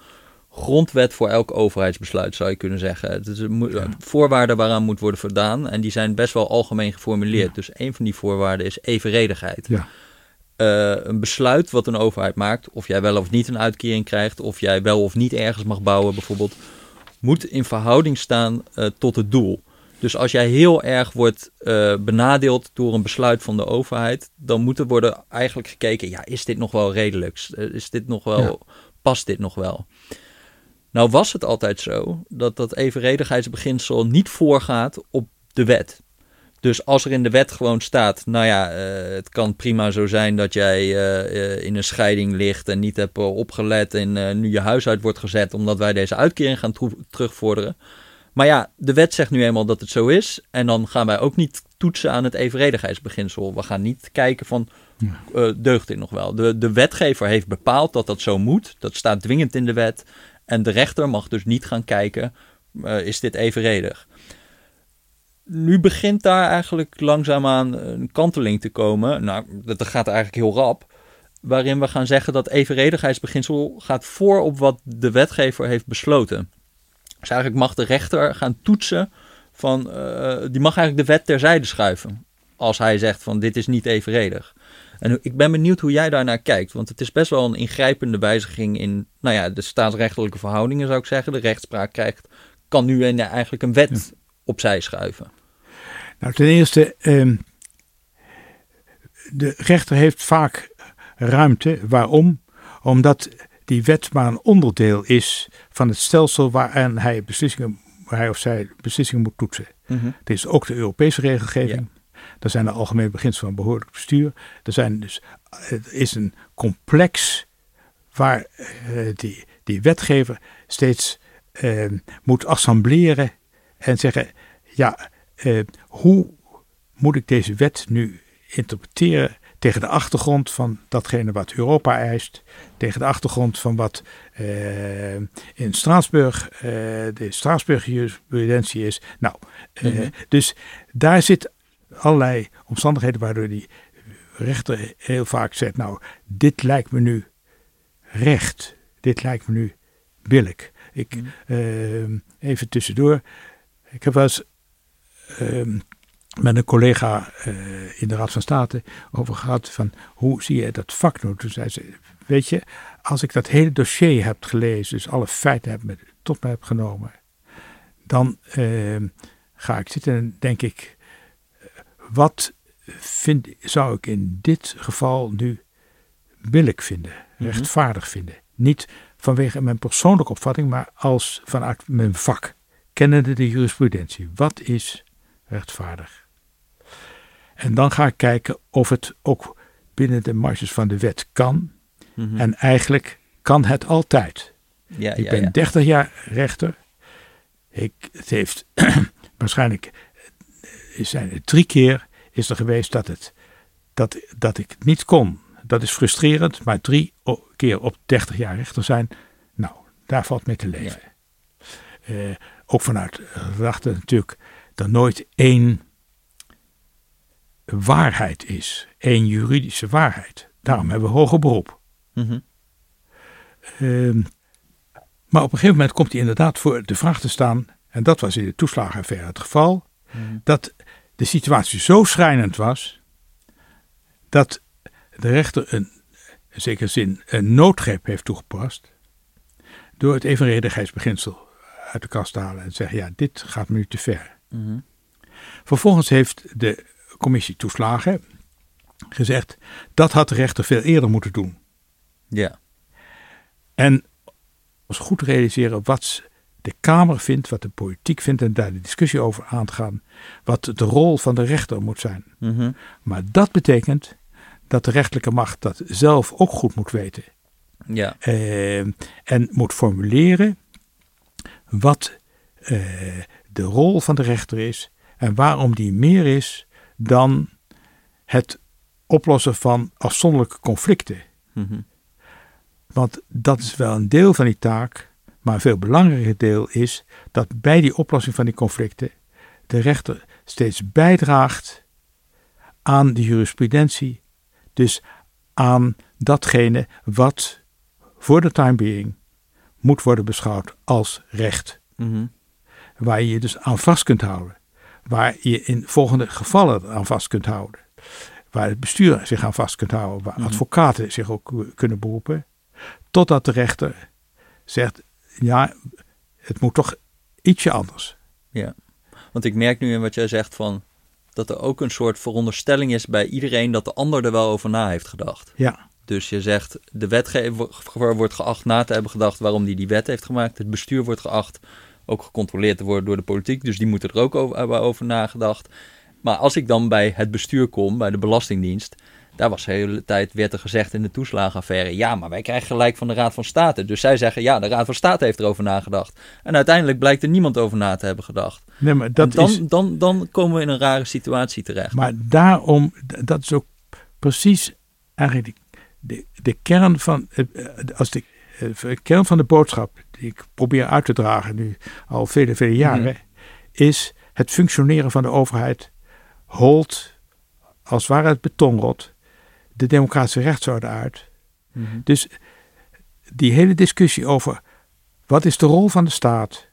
grondwet voor elk overheidsbesluit, zou je kunnen zeggen. Het is een voorwaarden waaraan moet worden voldaan. En die zijn best wel algemeen geformuleerd. Dus een van die voorwaarden is evenredigheid. Ja. Uh, een besluit wat een overheid maakt, of jij wel of niet een uitkering krijgt, of jij wel of niet ergens mag bouwen, bijvoorbeeld, moet in verhouding staan uh, tot het doel. Dus als jij heel erg wordt uh, benadeeld door een besluit van de overheid, dan moet er worden eigenlijk gekeken: ja, is dit nog wel redelijk? Is dit nog wel, ja. past dit nog wel? Nou was het altijd zo dat dat evenredigheidsbeginsel niet voorgaat op de wet. Dus als er in de wet gewoon staat, nou ja, uh, het kan prima zo zijn dat jij uh, in een scheiding ligt en niet hebt opgelet en nu je huis uit wordt gezet omdat wij deze uitkering gaan terugvorderen. Maar ja, de wet zegt nu eenmaal dat het zo is en dan gaan wij ook niet toetsen aan het evenredigheidsbeginsel. We gaan niet kijken van, uh, deugt dit nog wel? De, de wetgever heeft bepaald dat dat zo moet. Dat staat dwingend in de wet. En de rechter mag dus niet gaan kijken, uh, is dit evenredig? Nu begint daar eigenlijk langzaamaan een kanteling te komen. Nou, dat gaat eigenlijk heel rap. Waarin we gaan zeggen dat evenredigheidsbeginsel gaat voor op wat de wetgever heeft besloten. Dus eigenlijk mag de rechter gaan toetsen van, eh, die mag eigenlijk de wet terzijde schuiven. Als hij zegt van dit is niet evenredig. En ik ben benieuwd hoe jij daarnaar kijkt. Want het is best wel een ingrijpende wijziging in nou ja, de staatsrechtelijke verhoudingen, zou ik zeggen. De rechtspraak krijgt, kan nu eigenlijk een wet opzij schuiven. Nou, ten eerste, ehm, de rechter heeft vaak ruimte. Waarom? Omdat die wet maar een onderdeel is van het stelsel waaraan hij, beslissingen, waar hij of zij beslissingen moet toetsen. Het is ook de Europese regelgeving. Er zijn de algemene beginselen van behoorlijk bestuur. Er zijn dus, het is een complex waar eh, die, die wetgever steeds eh, moet assembleren en zeggen: ja, eh, hoe moet ik deze wet nu interpreteren tegen de achtergrond van datgene wat Europa eist, tegen de achtergrond van wat eh, in Straatsburg eh, de Straatsburg jurisprudentie is. Nou, Mhm. dus daar zit allerlei omstandigheden waardoor die rechter heel vaak zegt, nou, dit lijkt me nu recht, dit lijkt me nu billijk. Ik, Mhm. ehm, even tussendoor, ik heb wel eens met een collega eh, in de Raad van State over gehad van hoe zie je dat vak nou? Toen zei ze, weet je, als ik dat hele dossier heb gelezen, dus alle feiten heb met, tot me heb genomen, dan ehm, ga ik zitten en denk ik, wat vind, zou ik in dit geval nu billijk vinden, Mhm. rechtvaardig vinden? Niet vanwege mijn persoonlijke opvatting, maar als vanuit mijn vak, kennende de jurisprudentie. Wat is rechtvaardig? En dan ga ik kijken of het ook binnen de marges van de wet kan. Mhm. En eigenlijk kan het altijd. ja, Ik ja, ben ja. 30 jaar rechter. Ik, het heeft waarschijnlijk eh, zijn het drie keer is er geweest dat, het, dat, dat ik het niet kon. Dat is frustrerend, maar drie keer op 30 jaar rechter zijn, nou, daar valt mee te leven. Eh, ook vanuit rechten natuurlijk er nooit één waarheid is, één juridische waarheid. Daarom hebben we hoger beroep. Mhm. Ehm, maar op een gegeven moment komt hij inderdaad voor de vraag te staan, en dat was in de toeslagenaffaire het geval, Mhm. dat de situatie zo schrijnend was, dat de rechter een, in zekere zin een noodgreep heeft toegepast, door het evenredigheidsbeginsel uit de kast te halen en te zeggen, ja, dit gaat me nu te ver. Vervolgens heeft de commissie toeslagen gezegd, dat had de rechter veel eerder moeten doen. Ja. En ons goed realiseren wat de Kamer vindt, wat de politiek vindt en daar de discussie over aan te gaan. Wat de rol van de rechter moet zijn. Mhm. Maar dat betekent dat de rechterlijke macht dat zelf ook goed moet weten. Ja. Eh, en moet formuleren wat eh, de rol van de rechter is en waarom die meer is dan het oplossen van afzonderlijke conflicten. Mhm. Want dat is wel een deel van die taak, maar een veel belangrijker deel is dat bij die oplossing van die conflicten de rechter steeds bijdraagt aan de jurisprudentie, dus aan datgene wat voor de time being moet worden beschouwd als recht, Mhm. Waar je je dus aan vast kunt houden, waar je in volgende gevallen aan vast kunt houden, waar het bestuur zich aan vast kunt houden, waar Mhm. advocaten zich ook kunnen beroepen, totdat de rechter zegt, ja, het moet toch ietsje anders. Ja. Want ik merk nu in wat jij zegt van dat er ook een soort veronderstelling is bij iedereen dat de ander er wel over na heeft gedacht. Ja, Dus je zegt, de wetgever wordt geacht na te hebben gedacht waarom die die wet heeft gemaakt. Het bestuur wordt geacht ook gecontroleerd te worden door de politiek. Dus die moeten er ook over, hebben over nagedacht. Maar als ik dan bij het bestuur kom, bij de Belastingdienst, daar was de hele tijd, werd er gezegd in de toeslagenaffaire, ja, maar wij krijgen gelijk van de Raad van State. Dus zij zeggen, ja, de Raad van State heeft erover nagedacht. En uiteindelijk blijkt er niemand over na te hebben gedacht. nee, maar dat en dan, is, dan, dan komen we in een rare situatie terecht. maar daarom, dat is ook precies eigenlijk de, de, de kern van, eh, als de, eh, de kern van de boodschap die ik probeer uit te dragen nu al vele, vele jaren, Mhm. is het functioneren van de overheid holt als het ware het betonrot de democratische rechtsorde uit. Mhm. Dus die hele discussie over wat is de rol van de staat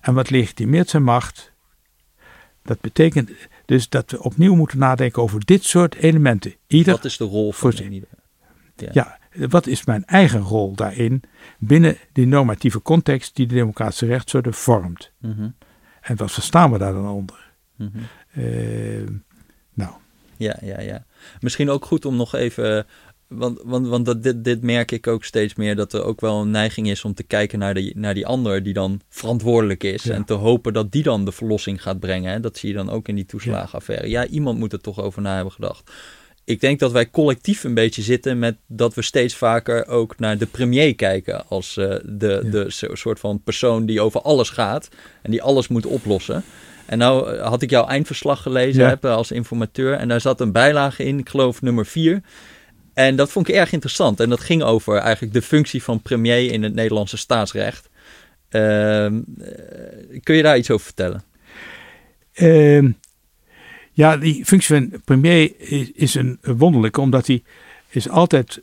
en wat legitimeert zijn macht, Dat betekent dus dat we opnieuw moeten nadenken over dit soort elementen. Ieder Wat is de rol van voor- ieder? ja, wat is mijn eigen rol daarin binnen die normatieve context die de democratische rechtsorde vormt? Mhm, En wat verstaan we daar dan onder? mhm. Eh, nou, Ja, ja, ja. Misschien ook goed om nog even. Want, want, want dat, dit, dit merk ik ook steeds meer. Dat er ook wel een neiging is om te kijken naar, de, naar die ander die dan verantwoordelijk is. Ja. En te hopen dat die dan de verlossing gaat brengen. Hè? Dat zie je dan ook in die toeslagenaffaire. Ja, iemand moet er toch over na hebben gedacht. Ik denk dat wij collectief een beetje zitten met dat we steeds vaker ook naar de premier kijken. Als eh, de, Ja. de so- soort van persoon die over alles gaat. En die alles moet oplossen. En nou eh, had ik jouw eindverslag gelezen Ja. heb, als informateur. En daar zat een bijlage in, ik geloof nummer 4. En dat vond ik erg interessant. En dat ging over eigenlijk de functie van premier in het Nederlandse staatsrecht. Ehm, eh, kun je daar iets over vertellen? Ehm, ja, die functie van premier is, is een wonderlijke, omdat hij is altijd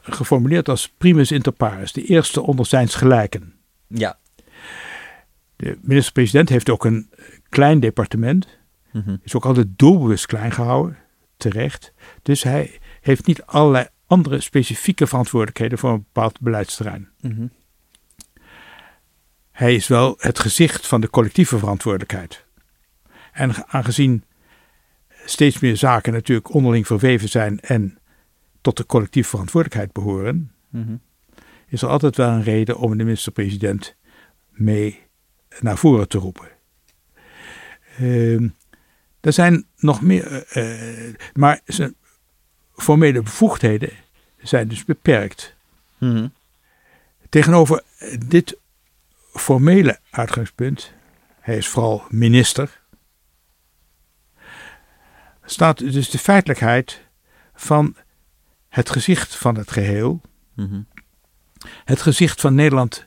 geformuleerd als primus inter pares, de eerste onder zijns gelijken. Ja. De minister-president heeft ook een klein departement, Mhm. is ook altijd doelbewust klein gehouden, terecht. Dus hij heeft niet allerlei andere specifieke verantwoordelijkheden voor een bepaald beleidsterrein. Mhm. Hij is wel het gezicht van de collectieve verantwoordelijkheid. En aangezien steeds meer zaken natuurlijk onderling verweven zijn en tot de collectieve verantwoordelijkheid behoren, Mhm. is er altijd wel een reden om de minister-president mee naar voren te roepen. Ehm, er zijn nog meer, eh, eh, maar zijn formele bevoegdheden zijn dus beperkt. Mhm. Tegenover dit formele uitgangspunt, hij is vooral minister, staat dus de feitelijkheid van het gezicht van het geheel, Mhm. het gezicht van Nederland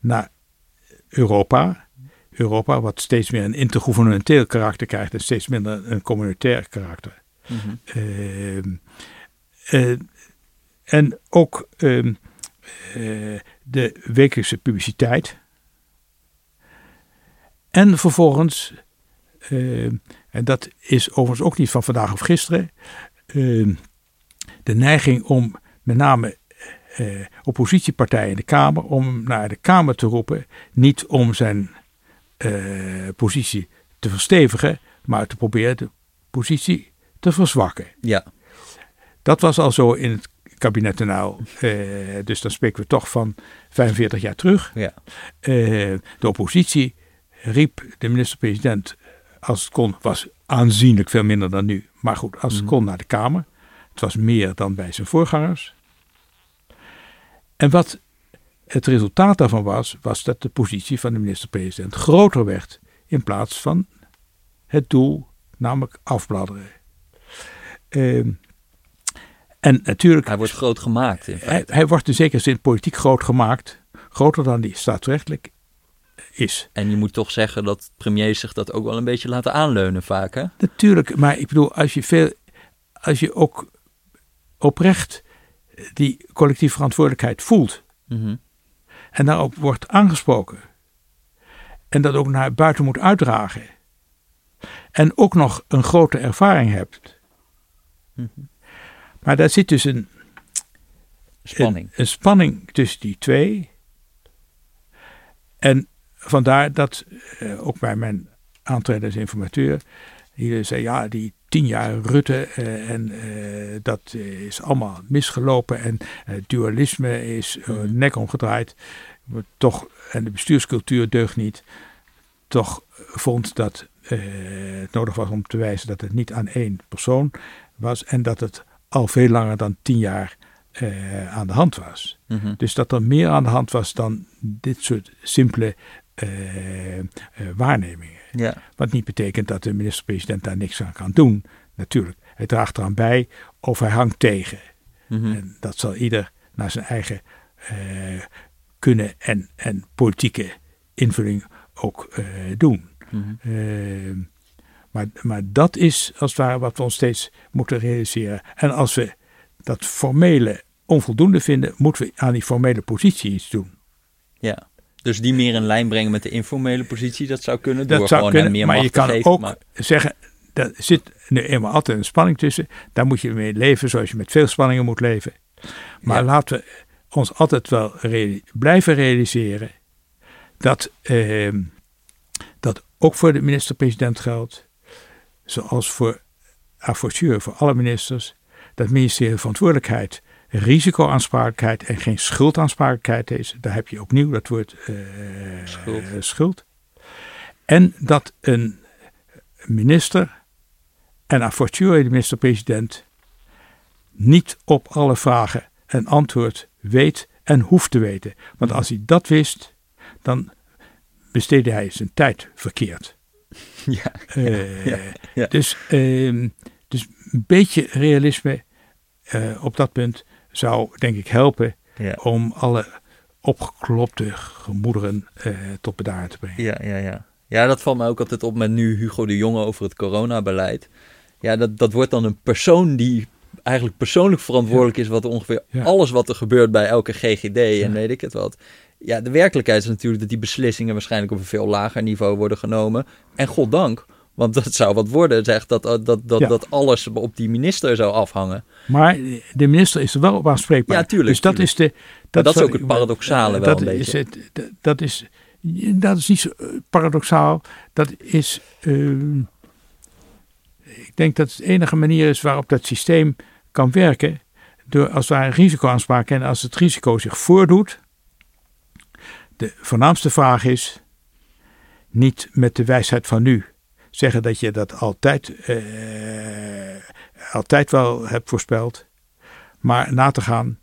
naar Europa. Europa, wat steeds meer een intergouvernementeel karakter krijgt en steeds minder een communautair karakter. Mhm. Ehm, eh, en ook ehm, eh, de wekelijkse publiciteit. En vervolgens, ehm, en dat is overigens ook niet van vandaag of gisteren, ehm, de neiging om met name eh, oppositiepartijen in de Kamer, om naar de Kamer te roepen, niet om zijn eh, positie te verstevigen, maar te proberen de positie te verzwakken. Ja. Dat was al zo in het kabinet Uyl. Eh, dus dan spreken we toch van 45 jaar terug. Ja. De oppositie riep de minister-president, als het kon, was aanzienlijk veel minder dan nu. Maar goed, als het Mhm. kon naar de Kamer. Het was meer dan bij zijn voorgangers. En wat het resultaat daarvan was, was dat de positie van de minister-president groter werd in plaats van het doel, namelijk afbladderen. Ehm, en natuurlijk, Hij wordt groot gemaakt in hij, feite. hij wordt in zekere zin politiek groot gemaakt, groter dan die staatsrechtelijk is. En je moet toch zeggen dat premiers zich dat ook wel een beetje laten aanleunen vaak, hè? Natuurlijk, maar ik bedoel, als je, veel, als je ook oprecht die collectieve verantwoordelijkheid voelt Mhm. en daarop wordt aangesproken en dat ook naar buiten moet uitdragen en ook nog een grote ervaring hebt. Mhm. Maar daar zit dus een, Spanning. Een, een spanning tussen die twee. En vandaar dat eh, ook bij mijn aantreden als informateur. Iedereen zei ja, die tien jaar Rutte eh, en eh, dat is allemaal misgelopen. En dualisme is Mhm. nek omgedraaid. Maar Toch, en de bestuurscultuur deugt niet. Toch vond dat het nodig was om te wijzen dat het niet aan één persoon was. En dat het al veel langer dan tien jaar aan de hand was. Mhm. Dus dat er meer aan de hand was dan dit soort simpele waarnemingen. Ja. Wat niet betekent dat de minister-president daar niks aan kan doen. Natuurlijk, hij draagt eraan bij of hij hangt tegen. Mhm. En dat zal ieder naar zijn eigen eh, kunnen en, en politieke invulling ook eh, doen. Mhm. Eh, maar, maar dat is als het ware wat we ons steeds moeten realiseren. En als we dat formele onvoldoende vinden, moeten we aan die formele positie iets doen. Ja. Dus die meer in lijn brengen met de informele positie, dat zou kunnen. Dat door zou gewoon kunnen, meer maar je kan geven, ook maar- zeggen, er zit nu eenmaal altijd een spanning tussen. Daar moet je mee leven zoals je met veel spanningen moet leven. Maar Ja. laten we ons altijd wel reali- blijven realiseren dat ehm, dat ook voor de minister-president geldt, zoals voor fortiori voor alle ministers, dat ministerie verantwoordelijkheid risicoaansprakelijkheid en geen schuldaansprakelijkheid is. Daar heb je opnieuw dat woord eh, Schuld. schuld. En dat een minister en a fortiori de minister-president niet op alle vragen een antwoord weet en hoeft te weten. Want als hij dat wist, dan besteedde hij zijn tijd verkeerd. Ja, Eh, ja, ja. Dus, ehm, dus een beetje realisme eh, op dat punt zou denk ik helpen ja. om alle opgeklopte gemoederen eh, tot bedaren te brengen. Ja, ja, ja. Ja, dat valt me ook altijd op met nu Hugo de Jonge over het coronabeleid. Ja, dat, dat wordt dan een persoon die eigenlijk persoonlijk verantwoordelijk is wat ongeveer Ja. alles wat er gebeurt bij elke GGD en weet ik het wat. Ja, de werkelijkheid is natuurlijk dat die beslissingen waarschijnlijk op een veel lager niveau worden genomen. En goddank, want dat zou wat worden, zegt dat, dat, dat, Ja. dat alles op die minister zou afhangen. Maar de minister is er wel op aanspreekbaar. Ja, tuurlijk, Dus dat tuurlijk. is de. dat is ook het paradoxale wel dat een is beetje. Het, dat- dat is. Dat is niet zo eh, paradoxaal. Dat is. ehm, ik denk dat het de enige manier is waarop dat systeem kan werken. Door als daar een risicoaanspraak en als het risico zich voordoet. De voornaamste vraag is. Niet met de wijsheid van nu zeggen dat je dat altijd, eh, altijd wel hebt voorspeld. Maar na te gaan.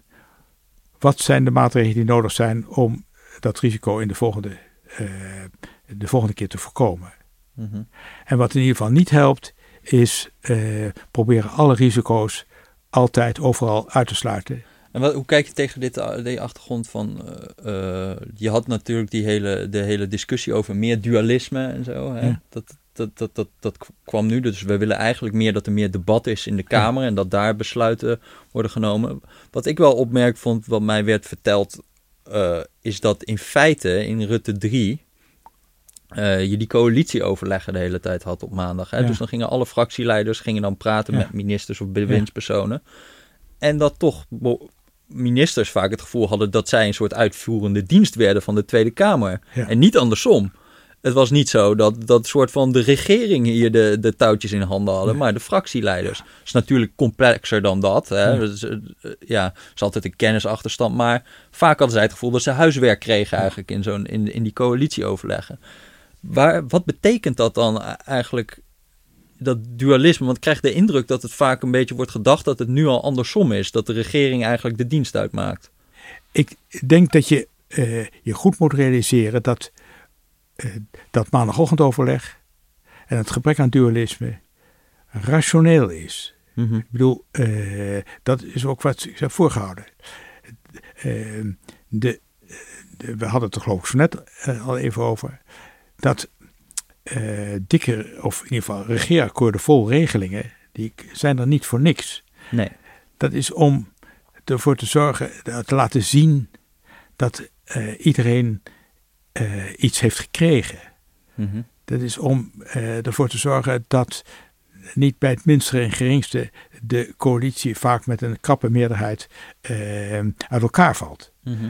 Wat zijn de maatregelen die nodig zijn om dat risico in de volgende, eh, de volgende keer te voorkomen? Mhm. En wat in ieder geval niet helpt, is eh, proberen alle risico's altijd overal uit te sluiten. En wat, hoe kijk je tegen dit, die achtergrond van... je had natuurlijk die hele, de hele discussie over meer dualisme en zo. Hè? Ja. Dat, dat, dat, dat, dat kwam nu. Dus we willen eigenlijk meer dat er meer debat is in de Kamer... en dat daar besluiten worden genomen. Wat ik wel opmerk vond, wat mij werd verteld... eh, is dat in feite in Rutte 3... eh, je die coalitieoverleggen de hele tijd had op maandag. Hè? Ja. Dus dan gingen alle fractieleiders gingen dan praten Ja. met ministers of bewindspersonen. En dat toch ministers vaak het gevoel hadden dat zij een soort uitvoerende dienst werden van de Tweede Kamer. En niet andersom. Het was niet zo dat, dat soort van de regering hier de, de touwtjes in handen hadden, maar de fractieleiders. Dat is natuurlijk complexer dan dat. Hè. Ja. Dus, eh, ja, er is altijd een kennisachterstand, maar vaak hadden zij het gevoel dat ze huiswerk kregen eigenlijk in, zo'n, in, in die coalitieoverleggen. Waar, wat betekent dat dan eigenlijk, dat dualisme? Want ik krijg de indruk dat het vaak een beetje wordt gedacht dat het nu al andersom is. Dat de regering eigenlijk de dienst uitmaakt. Ik denk dat je eh, je goed moet realiseren dat dat maandagochtendoverleg en het gebrek aan dualisme rationeel is. Mhm. Ik bedoel, eh, dat is ook wat ik heb voorgehouden. Eh, de, de- we hadden het er geloof ik zo net eh, al even over. Dat eh, dikke, of in ieder geval regeerakkoorden vol regelingen, die zijn er niet voor niks. Nee. Dat is om ervoor te zorgen, eh, te laten zien dat eh, iedereen eh, iets heeft gekregen. Mhm. Dat is om eh, ervoor te zorgen dat niet bij het minste en geringste de coalitie vaak met een krappe meerderheid eh, uit elkaar valt. Mhm.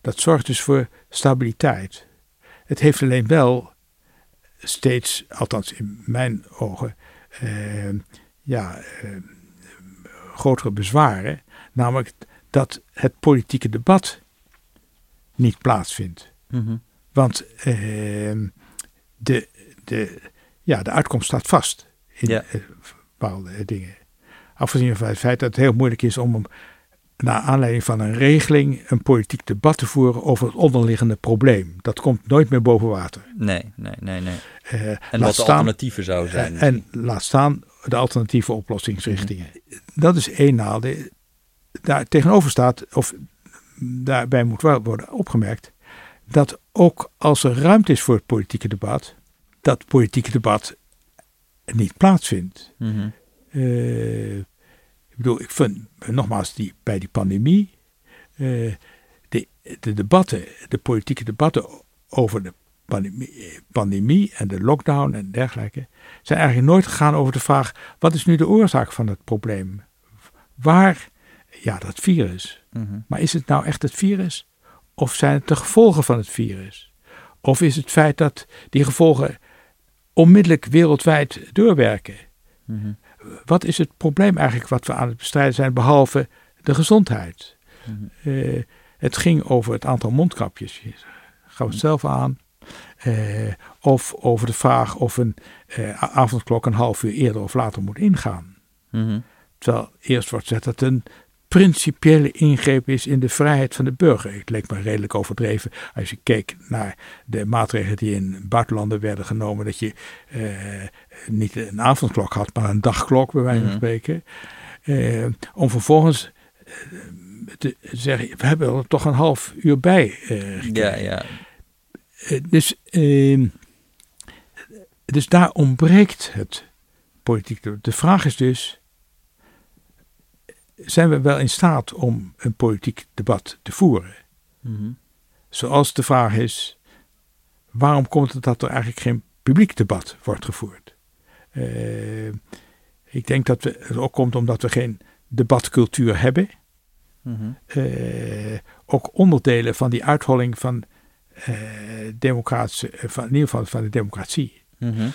Dat zorgt dus voor stabiliteit. Het heeft alleen wel steeds, althans in mijn ogen, ja, grotere bezwaren. Namelijk dat het politieke debat niet plaatsvindt. Mhm. Want ehm, de, de, ja, de uitkomst staat vast in Ja. eh, bepaalde dingen. Afgezien van het feit dat het heel moeilijk is om, naar aanleiding van een regeling, een politiek debat te voeren over het onderliggende probleem. Dat komt nooit meer boven water. Nee, nee, nee, nee. Eh, En wat de alternatieven zou zijn. eh, en laat staan de alternatieve oplossingsrichtingen. Dat is één nadeel. Daar tegenover staat, of daarbij moet wel worden opgemerkt, dat ook als er ruimte is voor het politieke debat, dat politieke debat niet plaatsvindt. Mhm. Eh, ik bedoel, ik vind nogmaals die, bij die pandemie, eh, de, de debatten, de politieke debatten over de pandemie, pandemie en de lockdown en dergelijke, zijn eigenlijk nooit gegaan over de vraag: wat is nu de oorzaak van het probleem? Waar, ja, dat virus. Mhm. Maar is het nou echt het virus? Of zijn het de gevolgen van het virus? Of is het feit dat die gevolgen onmiddellijk wereldwijd doorwerken? Mhm. Wat is het probleem eigenlijk wat we aan het bestrijden zijn, behalve de gezondheid? Mhm. Eh, het ging over het aantal mondkapjes. Gaan we het zelf aan. Eh, of over de vraag of een eh, avondklok een half uur eerder of later moet ingaan. Mhm. Terwijl eerst wordt gezegd dat het een principiële ingreep is in de vrijheid van de burger. Het leek me redelijk overdreven als je keek naar de maatregelen die in buitenlanden werden genomen. Dat je eh, niet een avondklok had, maar een dagklok bij wijze van Mhm. spreken. Eh, om vervolgens eh, te zeggen, we hebben er toch een half uur bij gekregen. Ja, ja. Dus, ehm, dus daar ontbreekt het politiek. De vraag is dus: zijn we wel in staat om een politiek debat te voeren? Mhm. Zoals de vraag is: waarom komt het dat er eigenlijk geen publiek debat wordt gevoerd? Eh, ik denk dat we, het ook komt omdat we geen debatcultuur hebben. Mhm. Eh, ook onderdelen van die uitholling van, democratische, van, in ieder geval van de democratie. Mhm.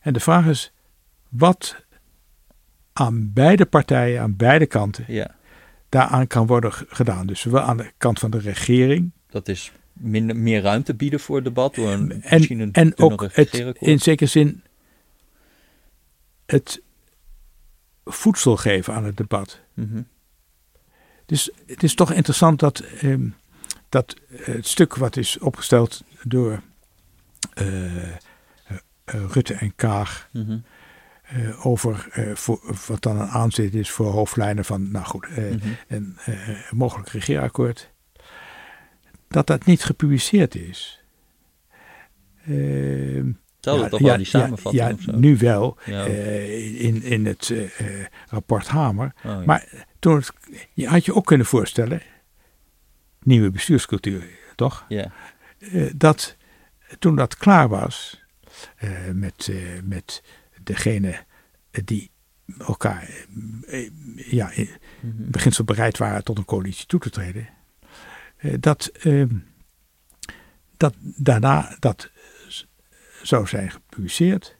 En de vraag is, wat aan beide partijen, aan beide kanten, Ja, daaraan kan worden gedaan. Dus zowel aan de kant van de regering dat is minder, meer ruimte bieden voor het debat door een, en, misschien een en ook het, in zekere zin het voedsel geven aan het debat. Mhm. Dus het is toch interessant dat, ehm, dat het stuk wat is opgesteld door eh, eh, Rutte en Kaag Mhm. Eh, over eh, voor, wat dan een aanzet is voor hoofdlijnen van, nou goed, eh, Mhm. een mogelijk regeerakkoord, dat dat niet gepubliceerd is. Ehm, dat ja, toch ja, wel die ja, samenvatting Ja, zo? nu wel, Ja. in, in het rapport Hamer. Oh, ja. Maar toen het, je had je ook kunnen voorstellen, nieuwe bestuurscultuur, toch? ja. Dat toen dat klaar was met, met degene die elkaar eh, ja, in Mhm. beginsel bereid waren tot een coalitie toe te treden, eh, dat, eh, dat daarna dat zou zijn gepubliceerd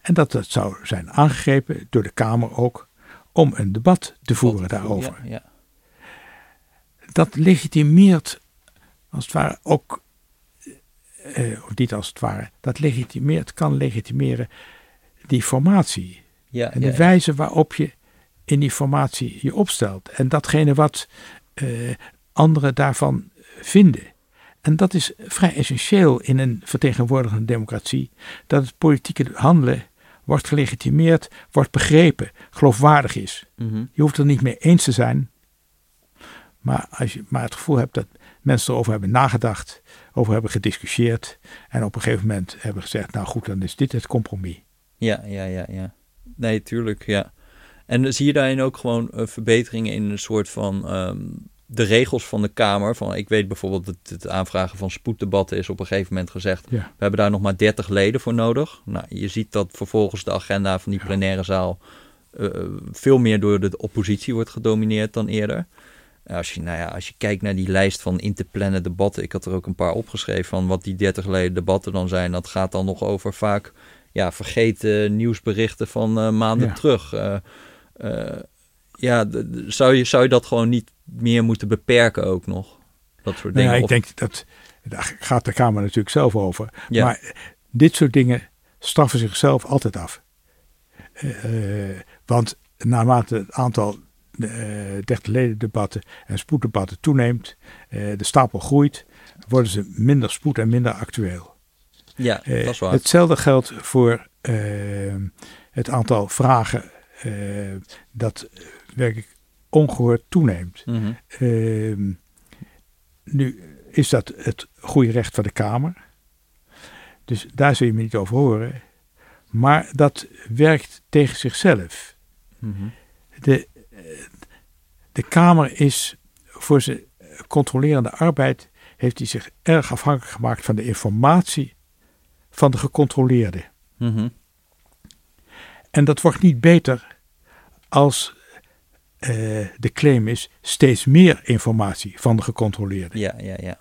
en dat dat zou zijn aangegrepen door de Kamer ook om een debat te voeren daarover Ja, ja. dat legitimeert als het ware ook, eh, of niet als het ware, dat legitimeert, kan legitimeren die formatie. Ja, En de ja. wijze waarop je in die formatie je opstelt. En datgene wat eh, anderen daarvan vinden. En dat is vrij essentieel in een vertegenwoordigende democratie. Dat het politieke handelen wordt gelegitimeerd, wordt begrepen, geloofwaardig is. Mhm. Je hoeft het er niet mee eens te zijn. Maar als je maar het gevoel hebt dat mensen erover hebben nagedacht, over hebben gediscussieerd. En op een gegeven moment hebben gezegd, nou goed, dan is dit het compromis. Ja, ja, ja, ja. Nee, tuurlijk, ja. En zie je daarin ook gewoon eh, verbeteringen in een soort van ehm, de regels van de Kamer? Van, ik weet bijvoorbeeld dat het aanvragen van spoeddebatten is op een gegeven moment gezegd. Ja. We hebben daar nog maar 30 leden voor nodig. Nou, je ziet dat vervolgens de agenda van die plenaire zaal eh, veel meer door de oppositie wordt gedomineerd dan eerder. Als je, nou ja, als je kijkt naar die lijst van in te plannen debatten, ik had er ook een paar opgeschreven van wat die 30 leden debatten dan zijn. Dat gaat dan nog over vaak ja, vergeten nieuwsberichten van eh, maanden Ja. terug. Eh, eh, ja, zou je, zou je dat gewoon niet meer moeten beperken ook nog? Dat soort Nou dingen. ik denk dat, daar gaat de Kamer natuurlijk zelf over. Ja. Maar dit soort dingen straffen zichzelf altijd af. Want naarmate het aantal uh, dertig leden debatten en spoeddebatten toeneemt, eh, de stapel groeit, worden ze minder spoed en minder actueel. ja, Eh, dat is waar. hetzelfde geldt voor eh, het aantal vragen eh, dat werkelijk ongehoord toeneemt. Mhm. Ehm, nu is dat het goede recht van de Kamer. Dus daar zul je me niet over horen. Maar dat werkt tegen zichzelf. Mhm. De, eh, de Kamer is voor zijn controlerende arbeid heeft hij zich erg afhankelijk gemaakt van de informatie van de gecontroleerde. Mhm. En dat wordt niet beter als eh, de claim is steeds meer informatie van de gecontroleerde. Ja, ja, ja.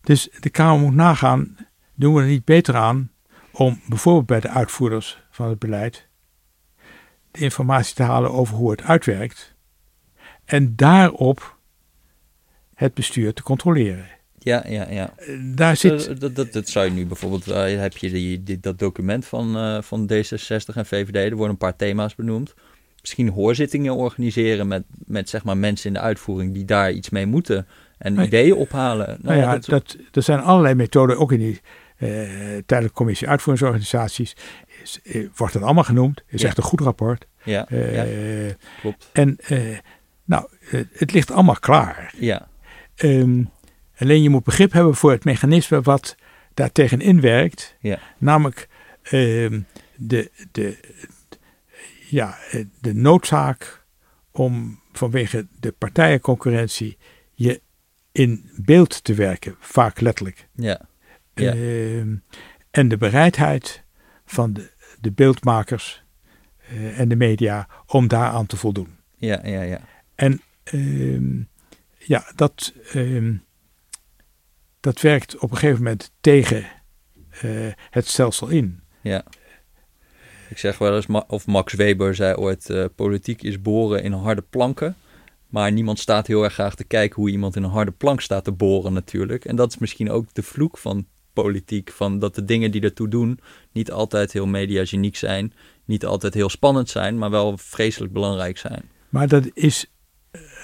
Dus de Kamer moet nagaan, doen we er niet beter aan om bijvoorbeeld bij de uitvoerders van het beleid de informatie te halen over hoe het uitwerkt en daarop het bestuur te controleren. Ja, ja, ja. Daar zit, Eh, dat, dat, dat zou je nu bijvoorbeeld, eh, heb je die, die- dat document van, eh, van D66 en VVD, er worden een paar thema's benoemd. Misschien hoorzittingen organiseren met, met zeg maar mensen in de uitvoering die daar iets mee moeten en Nee. ideeën ophalen. nou ja, dat- dat, er zijn allerlei methoden, ook in die eh, tijdelijke commissie uitvoeringsorganisaties, is, wordt dat allemaal genoemd. Is Ja. echt een goed rapport. ja, ja, klopt. En nou, het ligt allemaal klaar. Ja, Ehm, alleen je moet begrip hebben voor het mechanisme wat daar tegenin werkt. ja, Namelijk ehm, de, de, ja, de noodzaak om vanwege de partijenconcurrentie je in beeld te werken, vaak letterlijk. ja, Ja. Ehm, en de bereidheid van de, de beeldmakers eh, en de media om daaraan te voldoen. ja, ja, ja. En ehm, ja, dat, ehm, dat werkt op een gegeven moment tegen eh, het stelsel in. Ja. Ik zeg wel eens, of Max Weber zei ooit, eh, politiek is boren in harde planken. Maar niemand staat heel erg graag te kijken hoe iemand in een harde plank staat te boren natuurlijk. En dat is misschien ook de vloek van politiek. Van dat de dingen die ertoe doen niet altijd heel mediageniek zijn. Niet altijd heel spannend zijn, maar wel vreselijk belangrijk zijn. Maar dat is,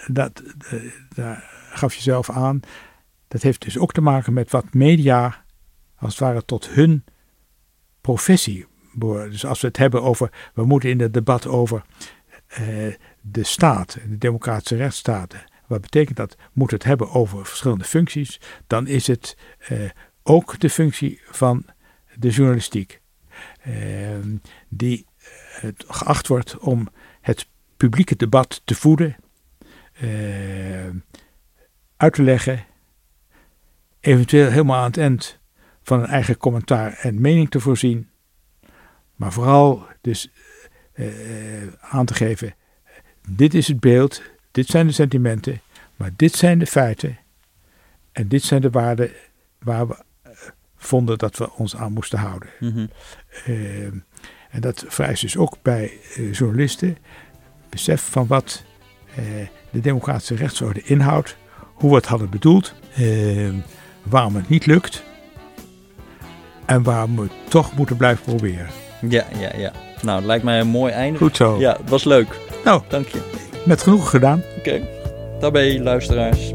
dat, eh, daar gaf je zelf aan, dat heeft dus ook te maken met wat media als het ware tot hun professie behoren. Dus als we het hebben over, we moeten in het debat over eh, de staat, de democratische rechtsstaten. Wat betekent dat? Moet het hebben over verschillende functies, dan is het eh, ook de functie van de journalistiek. eh, die geacht wordt om het publieke debat te voeden, uit te leggen, eventueel helemaal aan het eind van een eigen commentaar en mening te voorzien, maar vooral dus eh, aan te geven, dit is het beeld, dit zijn de sentimenten, maar dit zijn de feiten en dit zijn de waarden waar we eh, vonden dat we ons aan moesten houden. Mhm. Eh, en dat vereist dus ook bij eh, journalisten besef van wat eh, de democratische rechtsorde inhoudt, hoe we het hadden bedoeld, eh, waarom het niet lukt en waarom we het toch moeten blijven proberen. Ja, ja, ja. Nou, het lijkt mij een mooi einde. Goed zo. Ja, het was leuk. Nou, Dank je. met genoegen gedaan. Oké. Daarbij, luisteraars.